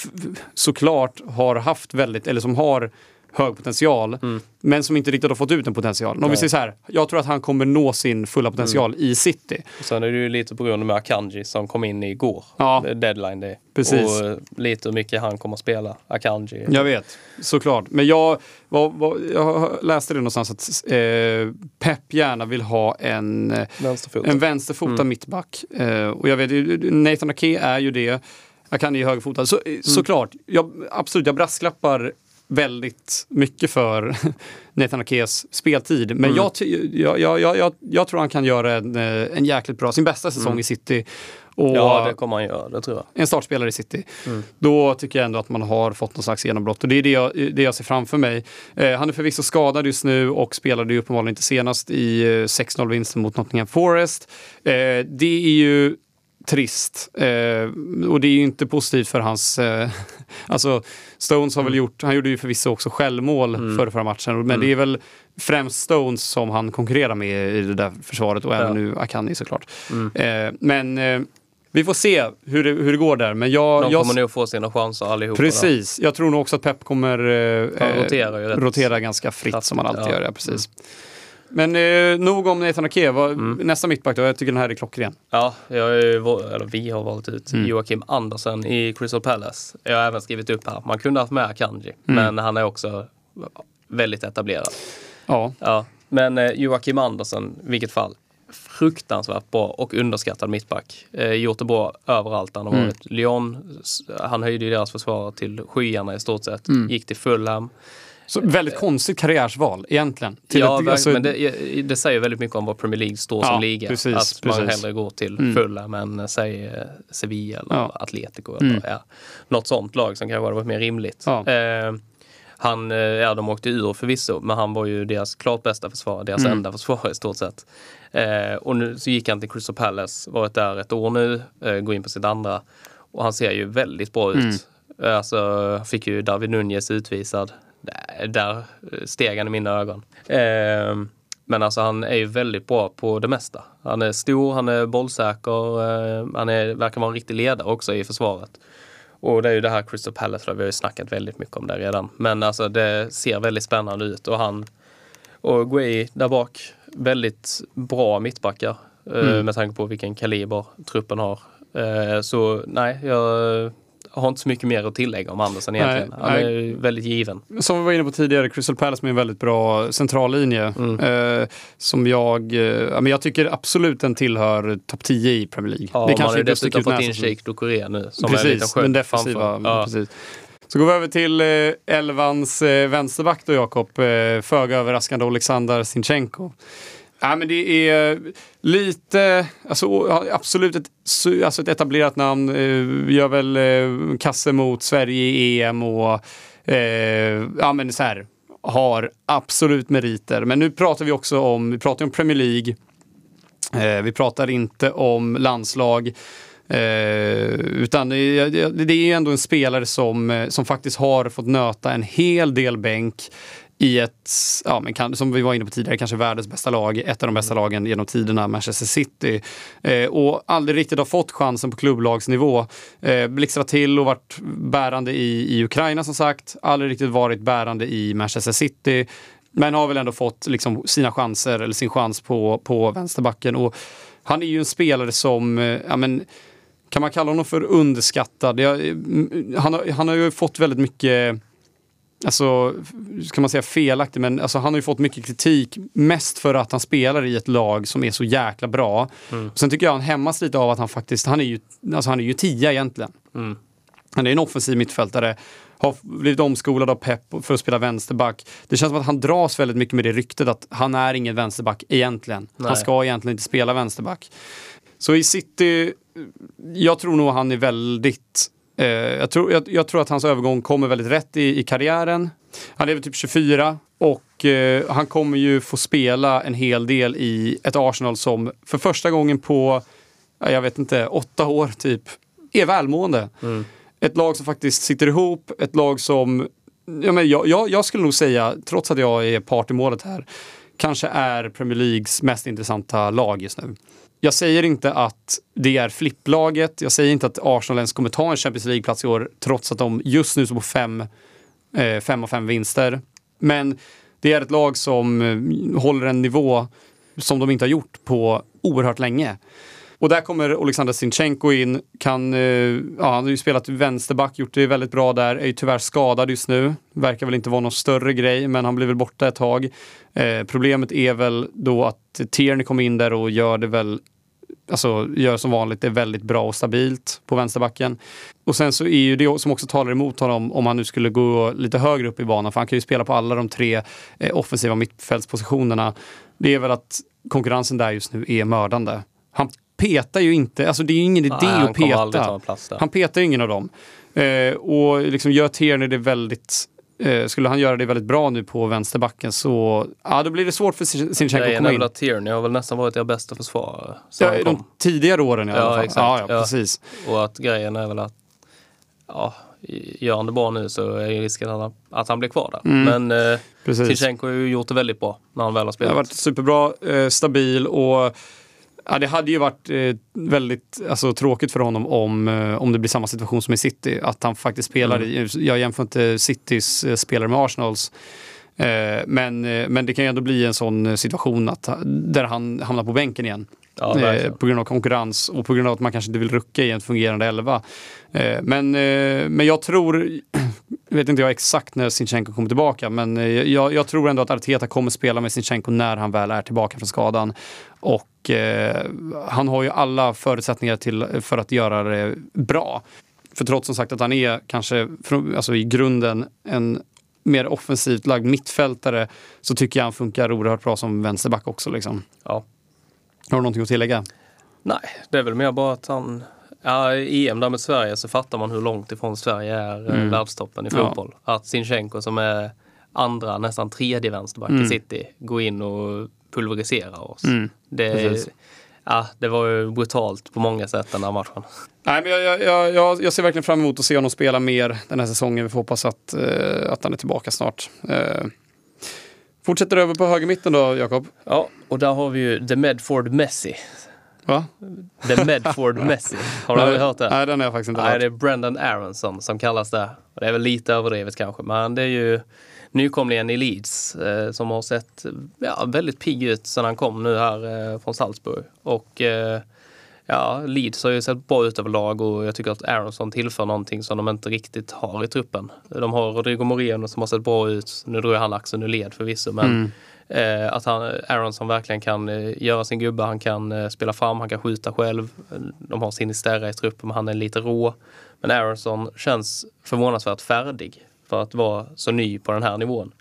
[SPEAKER 1] såklart har haft väldigt, eller som har hög potential, mm. men som inte riktigt har fått ut den potentialen. Om vi säger så här, jag tror att han kommer nå sin fulla potential mm. i City.
[SPEAKER 2] Och sen är det ju lite på grund av Akanji som kom in igår,
[SPEAKER 1] ja.
[SPEAKER 2] deadline day.
[SPEAKER 1] Precis.
[SPEAKER 2] Och lite hur mycket han kommer att spela, Akanji.
[SPEAKER 1] Jag vet, såklart. Men jag, vad, vad, jag läste det någonstans att eh, Pep gärna vill ha en vänsterfotad, en vänsterfotad mm. mittback. Eh, och jag vet, Nathan Ake är ju det. Akanji är högerfotad. Så, mm. Såklart, jag, absolut, jag brasklappar väldigt mycket för *laughs* Nathan Akes speltid. Men mm. jag, jag, jag, jag, jag, tror han kan göra en, eh, en jäkligt bra, sin bästa säsong mm. i City.
[SPEAKER 2] Och ja, det kommer han göra, det tror jag.
[SPEAKER 1] En startspelare i City. Mm. Då tycker jag ändå att man har fått någon slags genombrott och det är det jag, det jag ser framför mig. Eh, han är förvisso skadad just nu och spelade ju uppenbarligen inte senast i eh, 6-0-vinsten mot Nottingham Forest. Eh, det är ju trist. Eh, och det är ju inte positivt för hans... Eh, *laughs* alltså, Stones har väl mm. gjort, han gjorde ju förvisso också självmål mm. för förra matchen, men mm. det är väl främst Stones som han konkurrerar med i det där försvaret och ja. även nu Akani såklart. Mm. Eh, men eh, vi får se hur det, hur det går där. Men jag,
[SPEAKER 2] De
[SPEAKER 1] jag,
[SPEAKER 2] kommer nog få sina chanser allihopa.
[SPEAKER 1] Precis. Då. Jag tror nog också att Pep kommer eh, rotera, rotera ganska fritt som han alltid ja. gör. Ja, precis. Mm. Men eh, nog om Nathan Ake. Mm. Nästa mittback då? Jag tycker den här är klockren.
[SPEAKER 2] Ja, jag eller vi har valt ut mm. Joakim Andersen i Crystal Palace. Jag har även skrivit upp här. Man kunde haft med Kanji, mm. men han är också väldigt etablerad.
[SPEAKER 1] Ja.
[SPEAKER 2] ja. Men eh, Joakim Andersen, vilket fall, fruktansvärt bra och underskattad mittback. Eh, gjort det bra överallt han har mm. varit. Lyon, han höjde ju deras försvar till skyarna i stort sett. Mm. Gick till Fulham.
[SPEAKER 1] Så väldigt konstigt karriärsval egentligen.
[SPEAKER 2] ja, ett, alltså... men det, det, säger väldigt mycket om vad Premier League står som liga. Precis, att man precis. hellre går till mm. Fulham än säg eh, Sevilla eller ja. Atletico. Eller, mm. ja, något sånt lag som kanske hade varit mer rimligt. Ja. Eh, han, eh, ja de åkte ur förvisso, men han var ju deras klart bästa försvarare, deras mm. enda försvarare i stort sett. Eh, och nu så gick han till Crystal Palace, varit där ett år nu, eh, går in på sitt andra. Och han ser ju väldigt bra ut. Mm. Alltså, fick ju David Nunez utvisad där steg han i mina ögon. Eh, men alltså han är ju väldigt bra på det mesta. Han är stor, han är bollsäker, eh, han är, verkar vara en riktig ledare också i försvaret. Och det är ju det här Crystal Palace, då, vi har ju snackat väldigt mycket om det redan. Men alltså det ser väldigt spännande ut och han och Guay där bak, väldigt bra mittbackar eh, mm. med tanke på vilken kaliber truppen har. Så nej, jag har inte så mycket mer att tillägga om Andersen egentligen. Nej, Han är nej. väldigt given.
[SPEAKER 1] Som vi var inne på tidigare, Crystal Palace med en väldigt bra centrallinje. Mm. Eh, som jag, eh, men jag tycker absolut den tillhör topp 10 i Premier League.
[SPEAKER 2] Ja, det kanske man har ju dessutom fått in Sheikh Doucouré nu.
[SPEAKER 1] Som precis, är den defensiva. Ja. Precis. Så går vi över till eh, elvans eh, vänsterback då Jakob. Eh, föga överraskande Alexander Sinchenko. Ja, men det är lite, alltså, absolut ett, alltså ett etablerat namn. Eh, gör väl eh, kasse mot Sverige i EM och eh, ja, men så här, har absolut meriter. Men nu pratar vi också om, vi pratar om Premier League. Eh, vi pratar inte om landslag. Eh, utan det, det, är ändå en spelare som, eh, som faktiskt har fått nöta en hel del bänk i ett, ja, men kan, som vi var inne på tidigare, kanske världens bästa lag, ett av de bästa lagen genom tiderna, Manchester City. Eh, och aldrig riktigt har fått chansen på klubblagsnivå. Eh, blixtrat till och varit bärande i, i Ukraina som sagt, aldrig riktigt varit bärande i Manchester City. Men har väl ändå fått liksom, sina chanser, eller sin chans på, på vänsterbacken. Och han är ju en spelare som, eh, ja men, kan man kalla honom för underskattad? Jag, han, har, han har ju fått väldigt mycket alltså, ska man säga felaktig, men alltså, han har ju fått mycket kritik. Mest för att han spelar i ett lag som är så jäkla bra. Mm. Sen tycker jag han hämmas lite av att han faktiskt, han är ju, alltså, han är ju tia egentligen. Mm. Han är en offensiv mittfältare, har blivit omskolad av Pep för att spela vänsterback. Det känns som att han dras väldigt mycket med det ryktet att han är ingen vänsterback egentligen. Nej. Han ska egentligen inte spela vänsterback. Så i City, jag tror nog han är väldigt Eh, jag, tror, jag, jag, tror att hans övergång kommer väldigt rätt i, i karriären. Han är väl typ 24 och eh, han kommer ju få spela en hel del i ett Arsenal som för första gången på, jag vet inte, åtta år typ, är välmående. Mm. Ett lag som faktiskt sitter ihop, ett lag som, ja, men jag, jag, jag skulle nog säga, trots att jag är part i målet här, kanske är Premier Leagues mest intressanta lag just nu. Jag säger inte att det är flipplaget. Jag säger inte att Arsenal ens kommer ta en Champions League-plats i år trots att de just nu står på fem, eh, fem av fem vinster. Men det är ett lag som eh, håller en nivå som de inte har gjort på oerhört länge. Och där kommer Alexander Sinchenko in. Kan, eh, ja, han har ju spelat vänsterback, gjort det väldigt bra där. Är ju tyvärr skadad just nu. Verkar väl inte vara någon större grej, men han blir väl borta ett tag. Eh, problemet är väl då att Tierney kommer in där och gör det väl Alltså gör som vanligt, det är väldigt bra och stabilt på vänsterbacken. Och sen så är ju det som också talar emot honom om han nu skulle gå lite högre upp i banan, för han kan ju spela på alla de tre eh, offensiva mittfältspositionerna. Det är väl att konkurrensen där just nu är mördande. Han petar ju inte, alltså det är ju ingen idé
[SPEAKER 2] Nej,
[SPEAKER 1] att peta. Han petar ju ingen av dem. Eh, och liksom gör Tierney det väldigt Eh, skulle han göra det väldigt bra nu på vänsterbacken så ja, då blir det svårt för Sinchenko att komma in.
[SPEAKER 2] Tierney har väl nästan varit er bästa försvarare.
[SPEAKER 1] Ja, de tidigare åren i alla fall. Exakt. Ja, ja, precis.
[SPEAKER 2] Och att grejen är väl att ja, gör han det bra nu så är risken att han, att han blir kvar där. Mm. Men eh, Sinchenko har ju gjort det väldigt bra när han väl har spelat.
[SPEAKER 1] Det har varit superbra, eh, stabil och Ja, det hade ju varit eh, väldigt alltså, tråkigt för honom om, eh, om det blir samma situation som i City. Att han faktiskt spelar mm. i, jag jämför inte Citys eh, spelare med Arsenals. Eh, men, eh, men det kan ju ändå bli en sån situation att, där han hamnar på bänken igen. Ja, eh, på grund av konkurrens och på grund av att man kanske inte vill rucka i en fungerande elva. men, men jag tror, vet inte jag exakt när Sinchenko kommer tillbaka, men jag, jag, tror ändå att Arteta kommer spela med Sinchenko när han väl är tillbaka från skadan. Och eh, han har ju alla förutsättningar till, för att göra det bra. För trots som sagt att han är kanske alltså i grunden en mer offensivt lagd mittfältare så tycker jag han funkar oerhört bra som vänsterback också. Liksom. Ja. Har du någonting att tillägga?
[SPEAKER 2] Nej, det är väl mer bara att han Ja, i EM där med Sverige så fattar man hur långt ifrån Sverige är eh, mm. världstoppen i fotboll. Ja. Att Sinchenko som är andra, nästan tredje vänsterback mm. i City går in och pulveriserar oss. Mm. Det, ja, det var ju brutalt på många sätt den här matchen.
[SPEAKER 1] Nej, men jag, jag, jag, jag ser verkligen fram emot att se honom spela mer den här säsongen. Vi får hoppas att, uh, att han är tillbaka snart. Uh, fortsätter över på högermitten då, Jakob?
[SPEAKER 2] Ja, och där har vi ju The Medford Messi
[SPEAKER 1] Va?
[SPEAKER 2] The Medford *laughs* Messi. Har du hört det?
[SPEAKER 1] Nej, den har jag faktiskt inte
[SPEAKER 2] Nej,
[SPEAKER 1] hört.
[SPEAKER 2] det är Brendan Aronson som kallas det. Det är väl lite överdrivet kanske, men det är ju nykomlingen i Leeds eh, som har sett ja, väldigt pigg ut sedan han kom nu här eh, från Salzburg. Och eh, ja, Leeds har ju sett bra ut överlag och jag tycker att Aronson tillför någonting som de inte riktigt har i truppen. De har Rodrigo Moreno som har sett bra ut. Nu drog han axeln ur led förvisso, men mm. Eh, att han, Aronson verkligen kan eh, göra sin gubbe, han kan eh, spela fram, han kan skjuta själv. De har sin Sinisterra i truppen, men han är lite rå. Men Aronson känns förvånansvärt färdig för att vara så ny på den här nivån.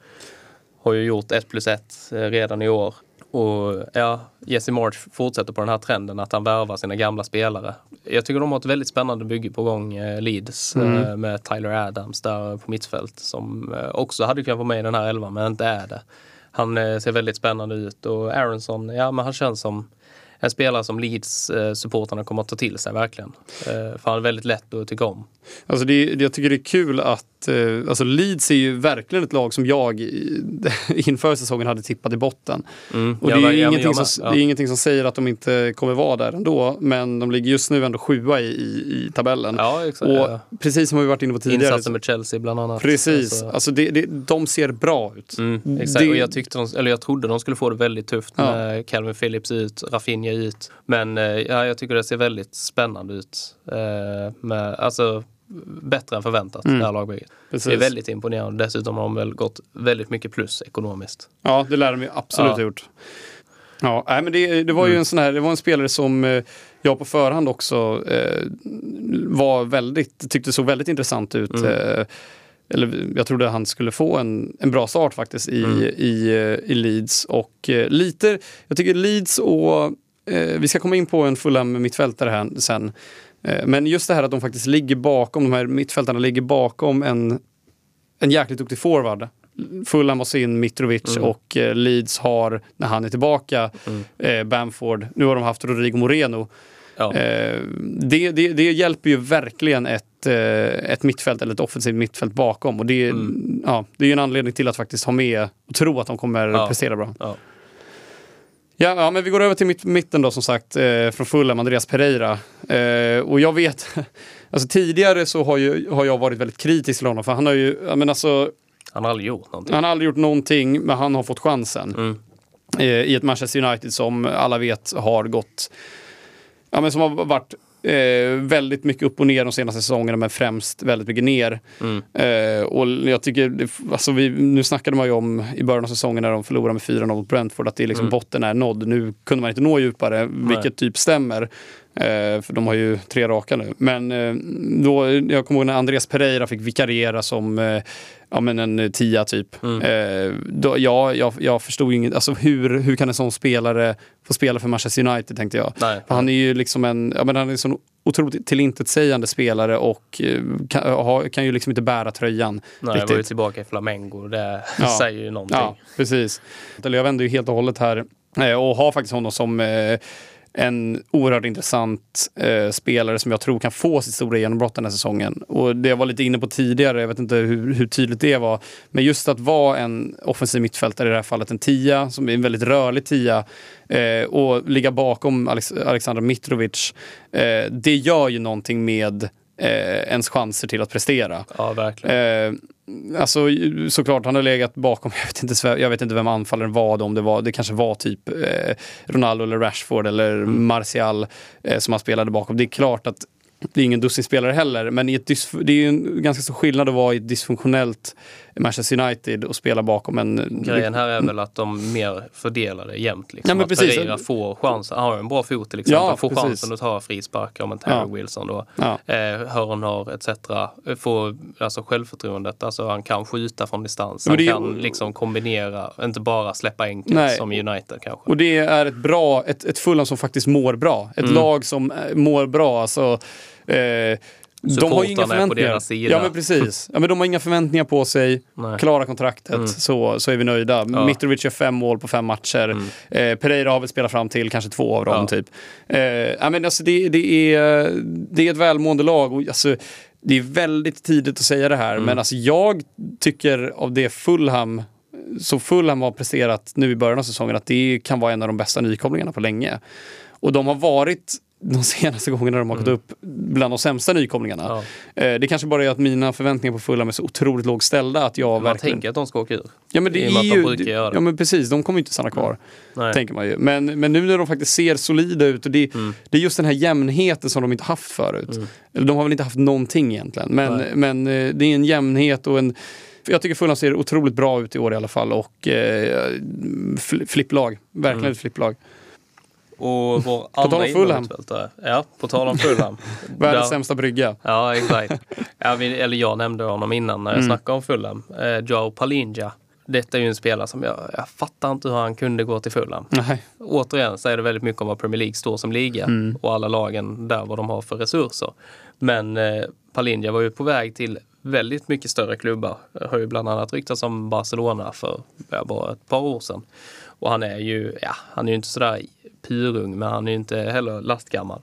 [SPEAKER 2] Har ju gjort 1 plus 1 eh, redan i år. Och ja, Jesse March fortsätter på den här trenden att han värvar sina gamla spelare. Jag tycker de har ett väldigt spännande bygge på gång, eh, Leeds, mm. eh, med Tyler Adams där på mittfält som också hade kunnat vara med i den här elvan men inte är det han eh, ser väldigt spännande ut och Aronson, ja men han känns som en spelare som Leeds-supportrarna kommer att ta till sig verkligen. Eh, för han är väldigt lätt att tycka om.
[SPEAKER 1] Alltså det, jag tycker det är kul att eh, alltså Leeds är ju verkligen ett lag som jag *laughs* inför säsongen hade tippat i botten. Mm. Och det är, ja, ingenting som, ja. det är ingenting som säger att de inte kommer vara där ändå. Men de ligger just nu ändå sjua i, i, i tabellen.
[SPEAKER 2] Ja, exakt,
[SPEAKER 1] och precis som vi varit inne på tidigare.
[SPEAKER 2] Insatser med Chelsea bland annat.
[SPEAKER 1] Precis, alltså, alltså det, det, de ser bra ut.
[SPEAKER 2] Mm, exakt, och jag, tyckte de, eller jag trodde de skulle få det väldigt tufft med Calvin Phillips ut, Rafinha ut. Men eh, ja, jag tycker det ser väldigt spännande ut. Eh, med, alltså, bättre än förväntat, mm. det här lagbygget. Det är väldigt imponerande. Dessutom har de väl gått väldigt mycket plus ekonomiskt.
[SPEAKER 1] Ja, det lär de ju absolut ha gjort. Ja, nej, men det, det var ju mm. en sån här, det var en spelare som eh, jag på förhand också eh, var väldigt, tyckte såg väldigt intressant ut. Mm. Eh, eller jag trodde han skulle få en, en bra start faktiskt i, mm. i, i Leeds. Och eh, lite, jag tycker Leeds och, vi ska komma in på en Fulham mittfältare här sen. Eh, men just det här att de faktiskt ligger bakom, de här mittfältarna ligger bakom en, en jäkligt duktig forward. Fulham har sin Mitrovic mm. och eh, Leeds har, när han är tillbaka, mm. eh, Bamford. Nu har de haft Rodrigo Moreno. Ja. Eh, det, det, det, hjälper ju verkligen ett, eh, ett mittfält, eller ett offensivt mittfält bakom. Och det, mm. ja, det är en anledning till att faktiskt ha med och tro att de kommer ja. prestera bra. Ja. Ja, ja, men vi går över till mitt, mitten då som sagt, eh, från Fulham, Andreas Pereira. Eh, och jag vet, *laughs* alltså tidigare så har, ju, har jag varit väldigt kritisk till honom för han har ju, men alltså...
[SPEAKER 2] Han har aldrig gjort någonting.
[SPEAKER 1] Han har aldrig gjort någonting, men han har fått chansen. Mm. Eh, I ett Manchester United som alla vet har gått, ja men som har varit Eh, väldigt mycket upp och ner de senaste säsongerna men främst väldigt mycket ner. Mm. Eh, och jag tycker, alltså vi, nu snackade man ju om i början av säsongen när de förlorade med 4-0 mot Brentford att det är liksom mm. botten är nådd. Nu kunde man inte nå djupare, vilket Nej. typ stämmer. Eh, för de har ju tre raka nu. Men eh, då, jag kommer ihåg när Andreas Pereira fick vikariera som eh, ja, men en tia typ. Mm. Eh, då, ja, jag, jag förstod inget, alltså hur, hur kan en sån spelare få spela för Manchester United tänkte jag.
[SPEAKER 2] Nej,
[SPEAKER 1] han är ju liksom en, ja, men han är en sån otroligt tillintetsägande spelare och kan, kan ju liksom inte bära tröjan.
[SPEAKER 2] Nej, riktigt. jag var ju tillbaka i Flamengo, det ja. *laughs* säger ju någonting.
[SPEAKER 1] Ja, precis. Jag vänder ju helt och hållet här och har faktiskt honom som eh, en oerhört intressant eh, spelare som jag tror kan få sitt stora genombrott den här säsongen. Och det jag var lite inne på tidigare, jag vet inte hur, hur tydligt det var, men just att vara en offensiv mittfältare, i det här fallet en tia, som är en väldigt rörlig tia, eh, och ligga bakom Alex Alexander Mitrovic, eh, det gör ju någonting med eh, ens chanser till att prestera.
[SPEAKER 2] Ja, verkligen.
[SPEAKER 1] Alltså såklart, han har legat bakom, *laughs* jag vet inte, jag vet inte vem anfallaren var, om det var, det kanske var typ eh, Ronaldo eller Rashford eller mm. Martial eh, som han spelade bakom. Det är klart att det är ingen dussinspelare heller, men i ett det är ju en ganska stor skillnad att vara i ett dysfunktionellt Manchester United och spela bakom en...
[SPEAKER 2] Grejen här är väl att de mer fördelar det jämnt. Liksom. Ja, men att precis. Pereira får chansen, han har en bra fot till exempel, ja, får precis. chansen att ta frisparkar om en Terry ja. Wilson då. Ja. Eh, Hörnor etc. Får alltså självförtroendet, alltså han kan skjuta från distans. Han kan ju... liksom kombinera, inte bara släppa enkelt Nej. som United kanske.
[SPEAKER 1] Och det är ett bra, ett, ett Fulham som faktiskt mår bra. Ett mm. lag som eh, mår bra. Alltså,
[SPEAKER 2] eh, de har inga förväntningar. på deras sida.
[SPEAKER 1] Ja men precis. Ja, men de har inga förväntningar på sig. Nej. Klara kontraktet mm. så, så är vi nöjda. Ja. Mitrovic gör fem mål på fem matcher. Mm. Eh, Pereira har väl spelat fram till kanske två av dem ja. typ. Eh, ja, men alltså, det, det, är, det är ett välmående lag. Och, alltså, det är väldigt tidigt att säga det här mm. men alltså, jag tycker av det Fulham så Fulham har presterat nu i början av säsongen att det kan vara en av de bästa nykomlingarna på länge. Och de har varit de senaste gångerna de har gått mm. upp bland de sämsta nykomlingarna. Ja. Eh, det kanske bara är att mina förväntningar på Fulham är så otroligt lågt ställda att jag
[SPEAKER 2] man
[SPEAKER 1] verkligen...
[SPEAKER 2] tänker att de ska åka ur.
[SPEAKER 1] Ja men det är ju... De ja men precis, de kommer ju inte stanna kvar. Nej. Tänker man ju. Men, men nu när de faktiskt ser solida ut och det, mm. det är just den här jämnheten som de inte haft förut. Mm. De har väl inte haft någonting egentligen. Men, men eh, det är en jämnhet och en jag tycker Fulham ser otroligt bra ut i år i alla fall och eh, flipplag. Verkligen mm. ett flipplag.
[SPEAKER 2] Och vår *laughs* andra innermittfältare. Ja, på tal om Fulham. *laughs*
[SPEAKER 1] Världens sämsta brygga.
[SPEAKER 2] Ja, exakt. Ja, vi, eller jag nämnde honom innan när jag mm. snackade om Fulham. Eh, Joe Palinja. Detta är ju en spelare som jag, jag fattar inte hur han kunde gå till Fulham.
[SPEAKER 1] Nej.
[SPEAKER 2] Återigen säger det väldigt mycket om vad Premier League står som liga mm. och alla lagen där vad de har för resurser. Men eh, Palinja var ju på väg till väldigt mycket större klubbar. Det har ju bland annat ryktats om Barcelona för bara ett par år sedan. Och han är ju, ja, han är ju inte sådär purung, men han är ju inte heller lastgammal.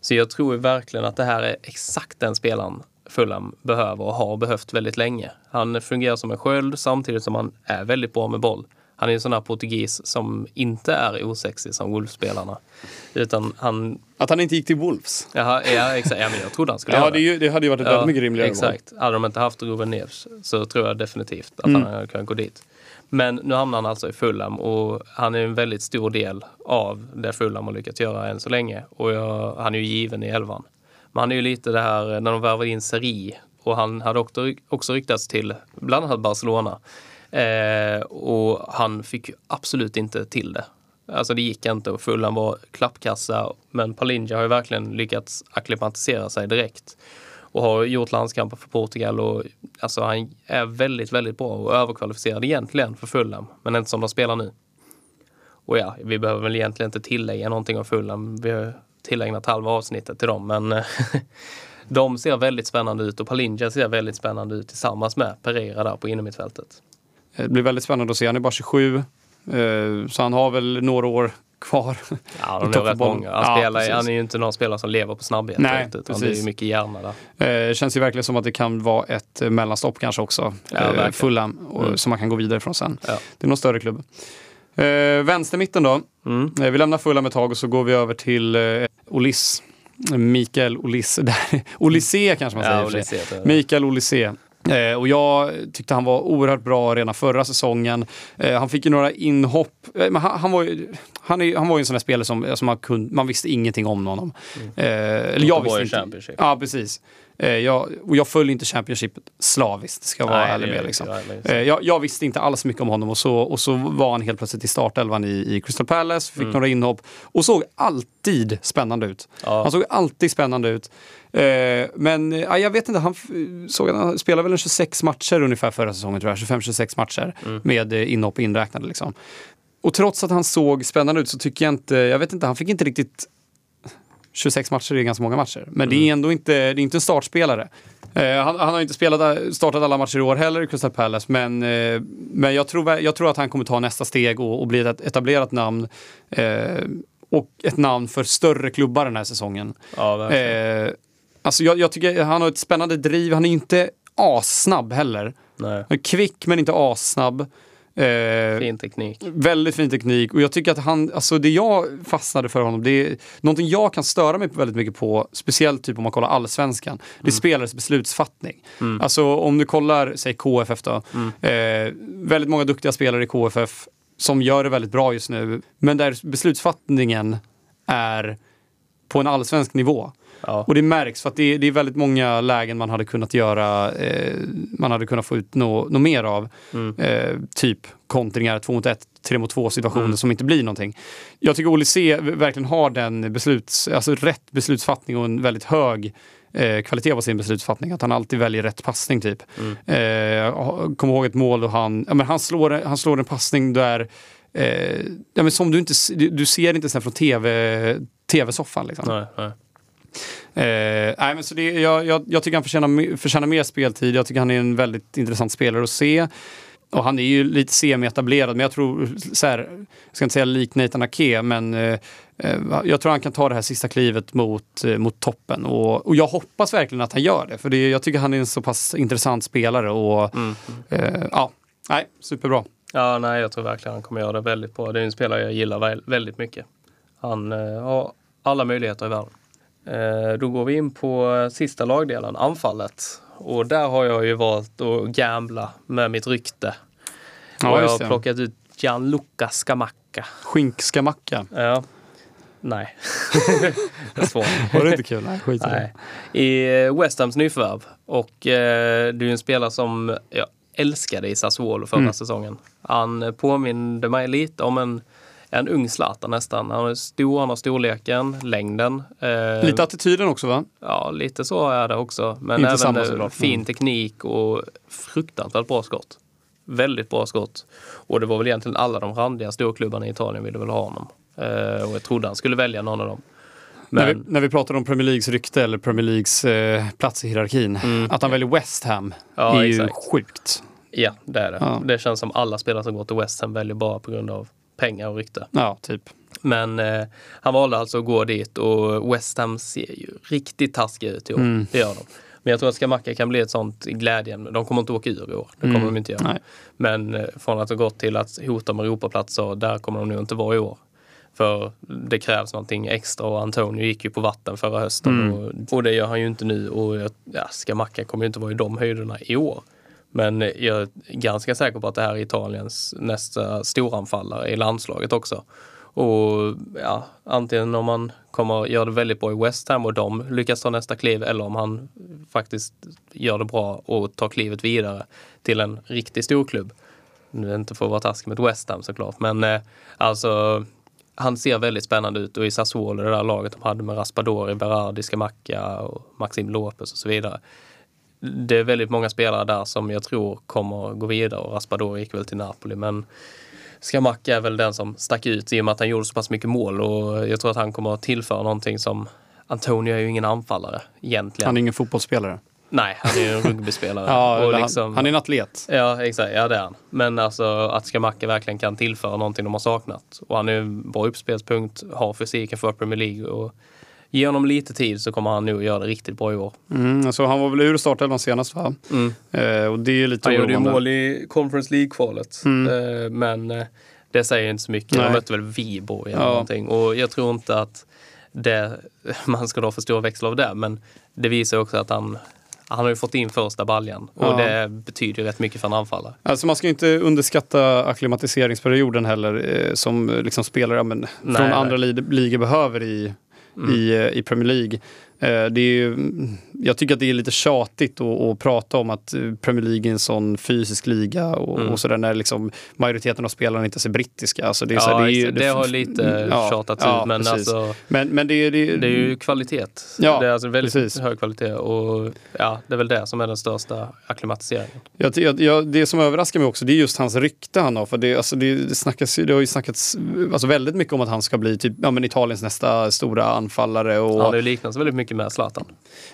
[SPEAKER 2] Så jag tror verkligen att det här är exakt den spelaren Fulham behöver och har behövt väldigt länge. Han fungerar som en sköld samtidigt som han är väldigt bra med boll. Han är en sån här portugis som inte är osexig som Wolves-spelarna. Utan han...
[SPEAKER 1] Att han inte gick till Wolves?
[SPEAKER 2] Jaha, ja, exakt. Ja, men jag trodde han skulle
[SPEAKER 1] ja,
[SPEAKER 2] göra
[SPEAKER 1] det. Ju, det hade ju varit ett ja, väldigt mycket rimligare
[SPEAKER 2] Exakt. Hade de inte haft Ruben Neves så tror jag definitivt att mm. han hade kunnat gå dit. Men nu hamnar han alltså i Fulham och han är en väldigt stor del av det Fulham har lyckats göra än så länge. Och jag, han är ju given i elvan. Men han är ju lite det här eh, när de värvade in Seri och han hade också, också ryktats till bland annat Barcelona. Eh, och han fick ju absolut inte till det. Alltså det gick inte och Fulham var klappkassa. Men Palinja har ju verkligen lyckats akklimatisera sig direkt och har gjort landskamper för Portugal. Och, alltså, han är väldigt, väldigt bra och överkvalificerad egentligen för Fulham, men inte som de spelar nu. Och ja, vi behöver väl egentligen inte tillägga någonting om Fulham. Vi har tillägnat halva avsnittet till dem, men *laughs* de ser väldigt spännande ut och Palinja ser väldigt spännande ut tillsammans med Pereira där på innermittfältet.
[SPEAKER 1] Det blir väldigt spännande att se. Han är bara 27, eh, så han har väl några år kvar.
[SPEAKER 2] Ja, de är rätt många. Han, spelar, ja, han är ju inte någon spelare som lever på snabbhet. Nej, utan precis. det är mycket hjärna
[SPEAKER 1] där. Eh, känns ju verkligen som att det kan vara ett eh, mellanstopp kanske också. Ja, eh, Fulham, mm. som man kan gå vidare från sen. Ja. Det är någon större klubb. Eh, vänstermitten då. Mm. Eh, vi lämnar Fulham ett tag och så går vi över till eh, Olis. Mikael Olis. *laughs* Olysé kanske man säger. Ja, Olysé, Mikael Olysé. Eh, och jag tyckte han var oerhört bra redan förra säsongen. Eh, han fick ju några inhopp. Eh, men han, han, var ju, Han, är, han var ju en sån där spelare som, som man, kunde, man visste ingenting om honom. Mm. Eh, eller jag visste inte. Championship. Ja, precis. Eh, jag, och jag följer inte Championship slaviskt, ska jag vara Nej, ärlig med. Liksom. Jag, jag, jag, visste inte alls mycket om honom och så, och så var han helt plötsligt i startelvan i, i Crystal Palace, fick mm. några inhopp och såg alltid spännande ut. Ja. Han såg alltid spännande ut. Eh, men ja, jag vet inte, han, såg, han spelade väl en 26 matcher ungefär förra säsongen tror jag, 25-26 matcher mm. med eh, inhopp inräknade. Liksom. Och trots att han såg spännande ut så tycker jag inte, jag vet inte, han fick inte riktigt 26 matcher är ganska många matcher. Men mm. det är mm. ändå inte, det är inte en startspelare. Eh, han, han, har inte spelat, startat alla matcher i år heller i Crystal Palace. Men, eh, men jag, tror, jag tror att han kommer ta nästa steg och, och bli ett etablerat namn. Eh, och ett namn för större klubbar den här säsongen. Ja, eh, alltså jag, jag, tycker han har ett spännande driv. Han är inte assnabb heller. Nej. Kvick men inte assnabb.
[SPEAKER 2] Eh, fin teknik.
[SPEAKER 1] Väldigt fin teknik. Och jag tycker att han, alltså det jag fastnade för honom, det är någonting jag kan störa mig väldigt mycket på, speciellt typ om man kollar allsvenskan. Det är mm. spelares beslutsfattning. Mm. Alltså om du kollar, säg KFF då. Mm. Eh, väldigt många duktiga spelare i KFF som gör det väldigt bra just nu. Men där beslutsfattningen är på en allsvensk nivå. Ja. Och det märks för att det, det, är väldigt många lägen man hade kunnat göra, eh, man hade kunnat få ut något nå mer av. Mm. Eh, typ kontringar, 2 mot 1, 3 mot 2 situationer mm. som inte blir någonting. Jag tycker Olle C verkligen har den besluts, alltså rätt beslutsfattning och en väldigt hög eh, kvalitet på sin beslutsfattning. Att han alltid väljer rätt passning typ. Mm. Eh, Kom ihåg ett mål och han, ja, men han, slår, han slår en passning där eh, ja, men som du inte du ser inte sen från tv, tv-soffan. Liksom. Nej, nej. Eh, nej, men så det, jag, jag, jag tycker han förtjänar, förtjänar mer speltid. Jag tycker han är en väldigt intressant spelare att se. Och han är ju lite semi-etablerad, men jag tror, så här, jag ska inte säga lik Nathan Ake, men eh, eh, jag tror han kan ta det här sista klivet mot, eh, mot toppen. Och, och jag hoppas verkligen att han gör det, för det, jag tycker han är en så pass intressant spelare. Och, mm. eh, ja, nej, superbra.
[SPEAKER 2] Ja, nej, jag tror verkligen han kommer göra det väldigt bra. Det är en spelare jag gillar väldigt mycket. Han eh, har alla möjligheter i världen. Eh, då går vi in på sista lagdelen, anfallet. Och där har jag ju valt att gambla med mitt rykte. Ja, och jag har plockat ut Gianluca Scamacca.
[SPEAKER 1] Skink-Scamacca?
[SPEAKER 2] Ja. Nej. *laughs*
[SPEAKER 1] det är svårt. Var det inte kul? Nej, skit
[SPEAKER 2] Nej. I eh, West Hams nyförvärv. Och eh, du är en spelare som jag älskade i Sassuolo förra mm. säsongen. Han påminde mig lite om en en ung Zlatan nästan. Han är stor, han har storleken, längden.
[SPEAKER 1] Eh, lite attityden också va?
[SPEAKER 2] Ja, lite så är det också. Men Inte även samma, fin mm. teknik och fruktansvärt bra skott. Väldigt bra skott. Och det var väl egentligen alla de randiga storklubbarna i Italien ville väl ha honom. Eh, och jag trodde han skulle välja någon av dem.
[SPEAKER 1] Men... När, vi, när vi pratar om Premier Leagues rykte eller Premier Leagues eh, plats i hierarkin. Mm. Att han väljer West Ham ja, är exakt. ju sjukt.
[SPEAKER 2] Ja, det är det. Ja. Det känns som alla spelare som går till West Ham väljer bara på grund av pengar och rykte.
[SPEAKER 1] Ja, typ.
[SPEAKER 2] Men eh, han valde alltså att gå dit och West Ham ser ju riktigt taskiga ut i år. Mm. Det gör de. Men jag tror att Skamacka kan bli ett sånt glädjeämne. De kommer inte åka ur i år. Det kommer mm. de inte göra. Nej. Men eh, från att ha gått till att hota med Europaplatser, där kommer de nog inte vara i år. För det krävs någonting extra och Antonio gick ju på vatten förra hösten mm. och, och, det gör han ju inte nu. Och ja, Skamacka kommer ju inte vara i de höjderna i år. Men jag är ganska säker på att det här är Italiens nästa storanfallare i landslaget också. Och ja, antingen om han kommer göra det väldigt bra i West Ham och de lyckas ta nästa kliv eller om han faktiskt gör det bra och tar klivet vidare till en riktig storklubb. Nu är inte för att vara taskig mot West Ham såklart, men eh, alltså han ser väldigt spännande ut och i Sassuolo, det där laget de hade med Raspadori, Berardi, Scamacca och Maxim Lopez och så vidare det är väldigt många spelare där som jag tror kommer gå vidare och Raspadori gick väl till Napoli men Scamacca är väl den som stack ut i och med att han gjorde så pass mycket mål och jag tror att han kommer att tillföra någonting som Antonio är ju ingen anfallare egentligen.
[SPEAKER 1] Han är ingen fotbollsspelare.
[SPEAKER 2] Nej, han är ju en rugbyspelare. *laughs*
[SPEAKER 1] ja, och liksom, han, han, är en atlet.
[SPEAKER 2] Ja, exakt. Ja, det är han. Men alltså att Scamacca verkligen kan tillföra någonting de har saknat. Och han är en bra uppspelspunkt, har fysiken för Premier League och Ge honom lite tid så kommer han nog göra det riktigt bra i år.
[SPEAKER 1] Mm, alltså han var väl ur startelvan senast va? Mm. Eh, och det är lite
[SPEAKER 2] Han gjorde ju mål i Conference League-kvalet. Mm. Eh, men eh, det säger inte så mycket. Nej. De mötte väl Viborg eller ja. någonting. Och jag tror inte att det, *laughs* man ska dra för stora växlar av det. Men det visar också att han han har ju fått in första baljan och ja. det betyder rätt mycket för en anfallare.
[SPEAKER 1] Alltså man ska inte underskatta akklimatiseringsperioden heller eh, som liksom spelare men, nej, från andra ligor behöver i, mm. i, eh, i Premier League. Eh, det är ju, mm, jag tycker att det är lite tjatigt att, att, prata om att Premier League är en sån fysisk liga och, mm. och sådär när liksom majoriteten av spelarna inte är brittiska. Alltså det, är
[SPEAKER 2] ja,
[SPEAKER 1] så,
[SPEAKER 2] det, är ju, det, har lite ja, tjatats ja, ut men, alltså, men, men det, är, det, det är ju kvalitet. Ja, det är alltså väldigt precis. hög kvalitet och ja, det är väl det som är den största akklimatiseringen.
[SPEAKER 1] Jag, jag, det som överraskar mig också det är just hans rykte han har. För det, alltså det, det, snackas, det har ju snackats alltså väldigt mycket om att han ska bli typ, ja, men Italiens nästa stora anfallare. Och,
[SPEAKER 2] ja, det liknas väldigt mycket med Zlatan.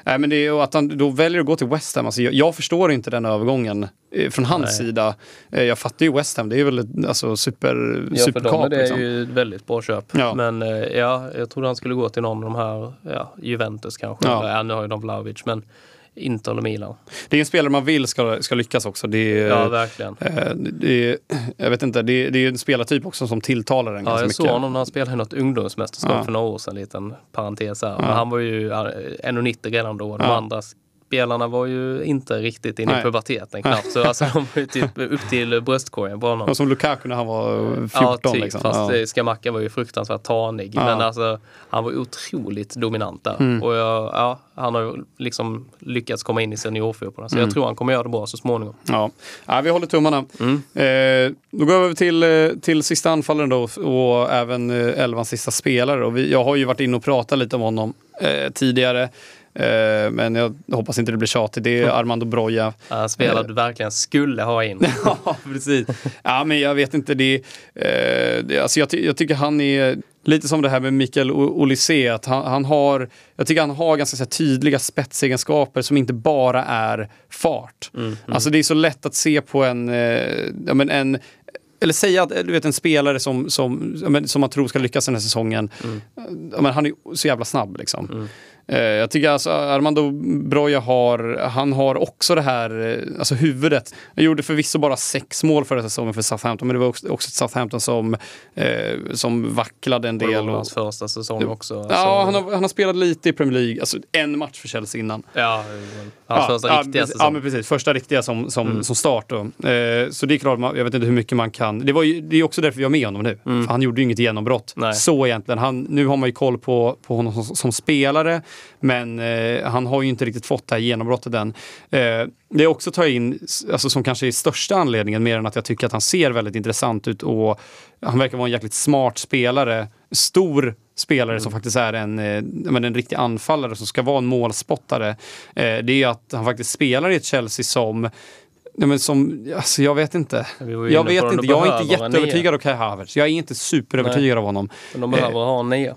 [SPEAKER 1] Nej, men det är, att han då väljer att gå till West Ham. Alltså, jag, jag förstår inte den övergången eh, från hans Nej. sida. Eh, jag fattar ju West Ham, det är väl ett alltså, super, ja, superkap. För dem är
[SPEAKER 2] det liksom. ju ett väldigt bra köp. Ja. Men eh, ja, jag trodde han skulle gå till någon av de här, ja, Juventus kanske. Ja. Ja, nu har ju de Vlahovic. Men Inter eller Milan.
[SPEAKER 1] Det är en spelare man vill ska, ska lyckas också. Det är,
[SPEAKER 2] ja, verkligen.
[SPEAKER 1] Eh, det är, jag vet inte, det är, det är en spelartyp också som tilltalar en
[SPEAKER 2] ja,
[SPEAKER 1] ganska
[SPEAKER 2] mycket. Jag såg honom när han spelade i något ungdomsmästerskap ja. för några år sedan, en liten parentes här. Ja. Men han var ju 1,90 redan då. De ja. andra spelarna var ju inte riktigt inne i puberteten knappt. Så alltså, de var ju typ *laughs* upp till bröstkorgen på honom.
[SPEAKER 1] Och som Lukaku när han var 14
[SPEAKER 2] ja, typ,
[SPEAKER 1] liksom.
[SPEAKER 2] Fast ja. Skamacka var ju fruktansvärt tanig. Ja. Men alltså, han var otroligt dominant där. Mm. Och jag, ja, han har liksom lyckats komma in i seniorfotbollen. Så mm. jag tror han kommer göra det bra så småningom.
[SPEAKER 1] Ja, ja vi håller tummarna. Mm. Eh, då går vi över till, eh, till sista anfallaren då och även eh, elvans sista spelare. Och vi, jag har ju varit inne och pratat lite om honom eh, tidigare. Eh, men jag hoppas inte det blir tjatigt. Det är Armando Broja.
[SPEAKER 2] Ja, spelare du verkligen skulle ha in. *laughs*
[SPEAKER 1] ja, precis. Ja, men jag vet inte. Det, eh, det, alltså jag, ty jag, tycker han är lite som det här med Mikael Olysée. Att han, han, har, jag tycker han har ganska här, tydliga spetsegenskaper som inte bara är fart. Mm, mm. Alltså det är så lätt att se på en, eh, ja, men en eller säga att du vet, en spelare som, som, som man tror ska lyckas den här säsongen. Mm. Men han är så jävla snabb liksom. Mm. Eh, jag tycker alltså Armando Broja har, han har också det här, eh, alltså huvudet. Han gjorde förvisso bara sex mål förra säsongen för Southampton, men det var också, också Southampton som, eh, som vacklade en del. Det
[SPEAKER 2] var hans första säsong också.
[SPEAKER 1] Alltså. Ja, han har, han har spelat lite i Premier League, alltså en match för Chelsea innan.
[SPEAKER 2] Ja, hans ja, första ja, riktiga säsong.
[SPEAKER 1] Ja, men precis. Första riktiga som, som, mm. som start. Då. Eh, så det är klart, jag vet inte hur mycket man kan. Det, var ju, det är också därför vi har med honom nu. Mm. Han gjorde ju inget genombrott. Nej. Så egentligen. Han, nu har man ju koll på, på honom som, som spelare. Men eh, han har ju inte riktigt fått det här genombrottet än. Eh, det också tar in, alltså, som kanske är största anledningen, mer än att jag tycker att han ser väldigt intressant ut och han verkar vara en jäkligt smart spelare. Stor spelare mm. som faktiskt är en, eh, men en riktig anfallare som ska vara en målspottare. Eh, det är att han faktiskt spelar i ett Chelsea som Nej, men som, alltså jag vet inte. Jag vet inte. Jag är inte jätteövertygad av Kai Havertz. Jag är inte superövertygad av honom.
[SPEAKER 2] Men de behöver eh, ha en nia.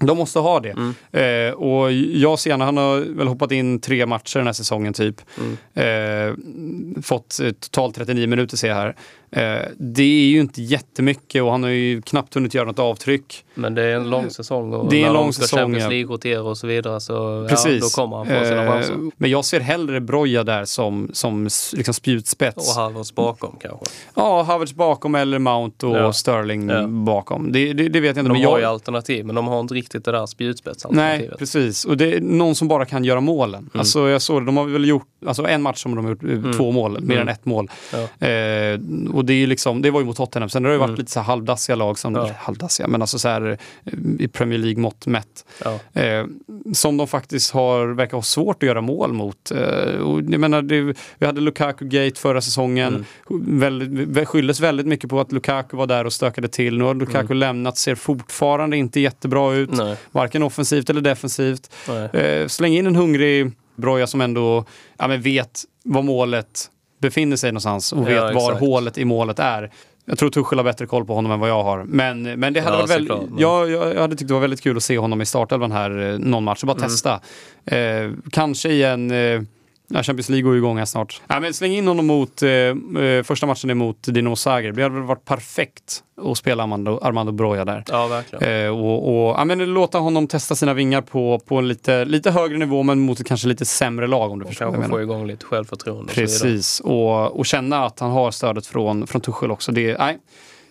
[SPEAKER 1] De måste ha det. Mm. Eh, och jag ser han har väl hoppat in tre matcher den här säsongen typ. Mm. Eh, fått eh, totalt 39 minuter ser jag här. Eh, det är ju inte jättemycket och han har ju knappt hunnit göra något avtryck.
[SPEAKER 2] Men det är en lång säsong och
[SPEAKER 1] det är
[SPEAKER 2] när
[SPEAKER 1] en lång säsong,
[SPEAKER 2] Champions League rotera och så vidare så Precis. Ja, då kommer han få sina eh, chanser.
[SPEAKER 1] Men jag ser hellre Broja där som, som liksom spjutspets.
[SPEAKER 2] Och Havertz bakom kanske?
[SPEAKER 1] Ja, Havertz bakom eller Mount och ja. Sterling ja. bakom. Det, det, det, vet jag inte.
[SPEAKER 2] De men har jag... ju alternativ men de har inte riktigt det där spjutspetsalternativet.
[SPEAKER 1] Nej, precis. Och det är någon som bara kan göra målen. Mm. Alltså jag såg det, de har väl gjort alltså en match som de har gjort mm. två mål, mer mm. än ett mål. Ja. Eh, och det är liksom, det var ju mot Tottenham. Sen har det varit mm. lite så här halvdassiga lag, som, ja. halvdassiga, men alltså så här eh, i Premier League mått mätt. Ja. Eh, som de faktiskt har, verkar ha svårt att göra mål mot. Eh, och jag menar, det, vi hade Lukaku-gate förra säsongen. Mm. Väldigt, skylldes väldigt mycket på att Lukaku var där och stökade till. Nu har Lukaku mm. lämnat, ser fortfarande inte jättebra ut. Nej. Varken offensivt eller defensivt. Eh, släng in en hungrig Broja som ändå ja, men vet vad målet befinner sig någonstans och vet ja, var hålet i målet är. Jag tror Tuchel har bättre koll på honom än vad jag har. Men, men det hade ja, varit väldigt, jag, jag hade tyckt det var väldigt kul att se honom i startelvan här eh, någon match och bara mm. testa. Eh, kanske i en eh, Ja, Champions League går ju igång här snart. Ja, men släng in honom mot, eh, eh första matchen är mot Dino Zagreb. Det hade väl varit perfekt att spela Armando, Armando Broja där.
[SPEAKER 2] Ja, verkligen.
[SPEAKER 1] Eh, och, och ja, men låta honom testa sina vingar på, på en lite, lite högre nivå men mot ett kanske lite sämre lag om du och förstår
[SPEAKER 2] kanske få igång lite självförtroende.
[SPEAKER 1] Precis, och, och, känna att han har stödet från, från Tuchel också. Det, nej,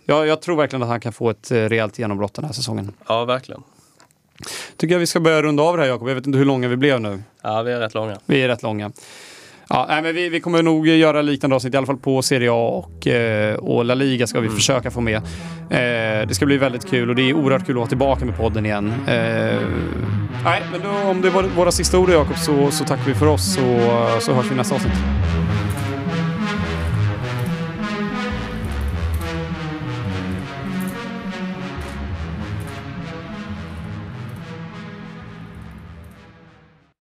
[SPEAKER 1] jag, jag tror verkligen att han kan få ett eh, rejält genombrott den här säsongen.
[SPEAKER 2] Ja, verkligen.
[SPEAKER 1] Tycker jag vi ska börja runda av det här Jakob. Jag vet inte hur långa vi blev nu.
[SPEAKER 2] Ja, vi är rätt långa.
[SPEAKER 1] Vi är rätt långa. Ja, nej, men vi, vi kommer nog göra liknande avsnitt, i alla fall på Serie A och, eh, och La Liga ska vi mm. försöka få med. Eh, det ska bli väldigt kul och det är oerhört kul att vara tillbaka med podden igen. Eh, nej, men då, om det var våra sista ord Jakob så, så tackar vi för oss och så hörs vi nästa avsnitt.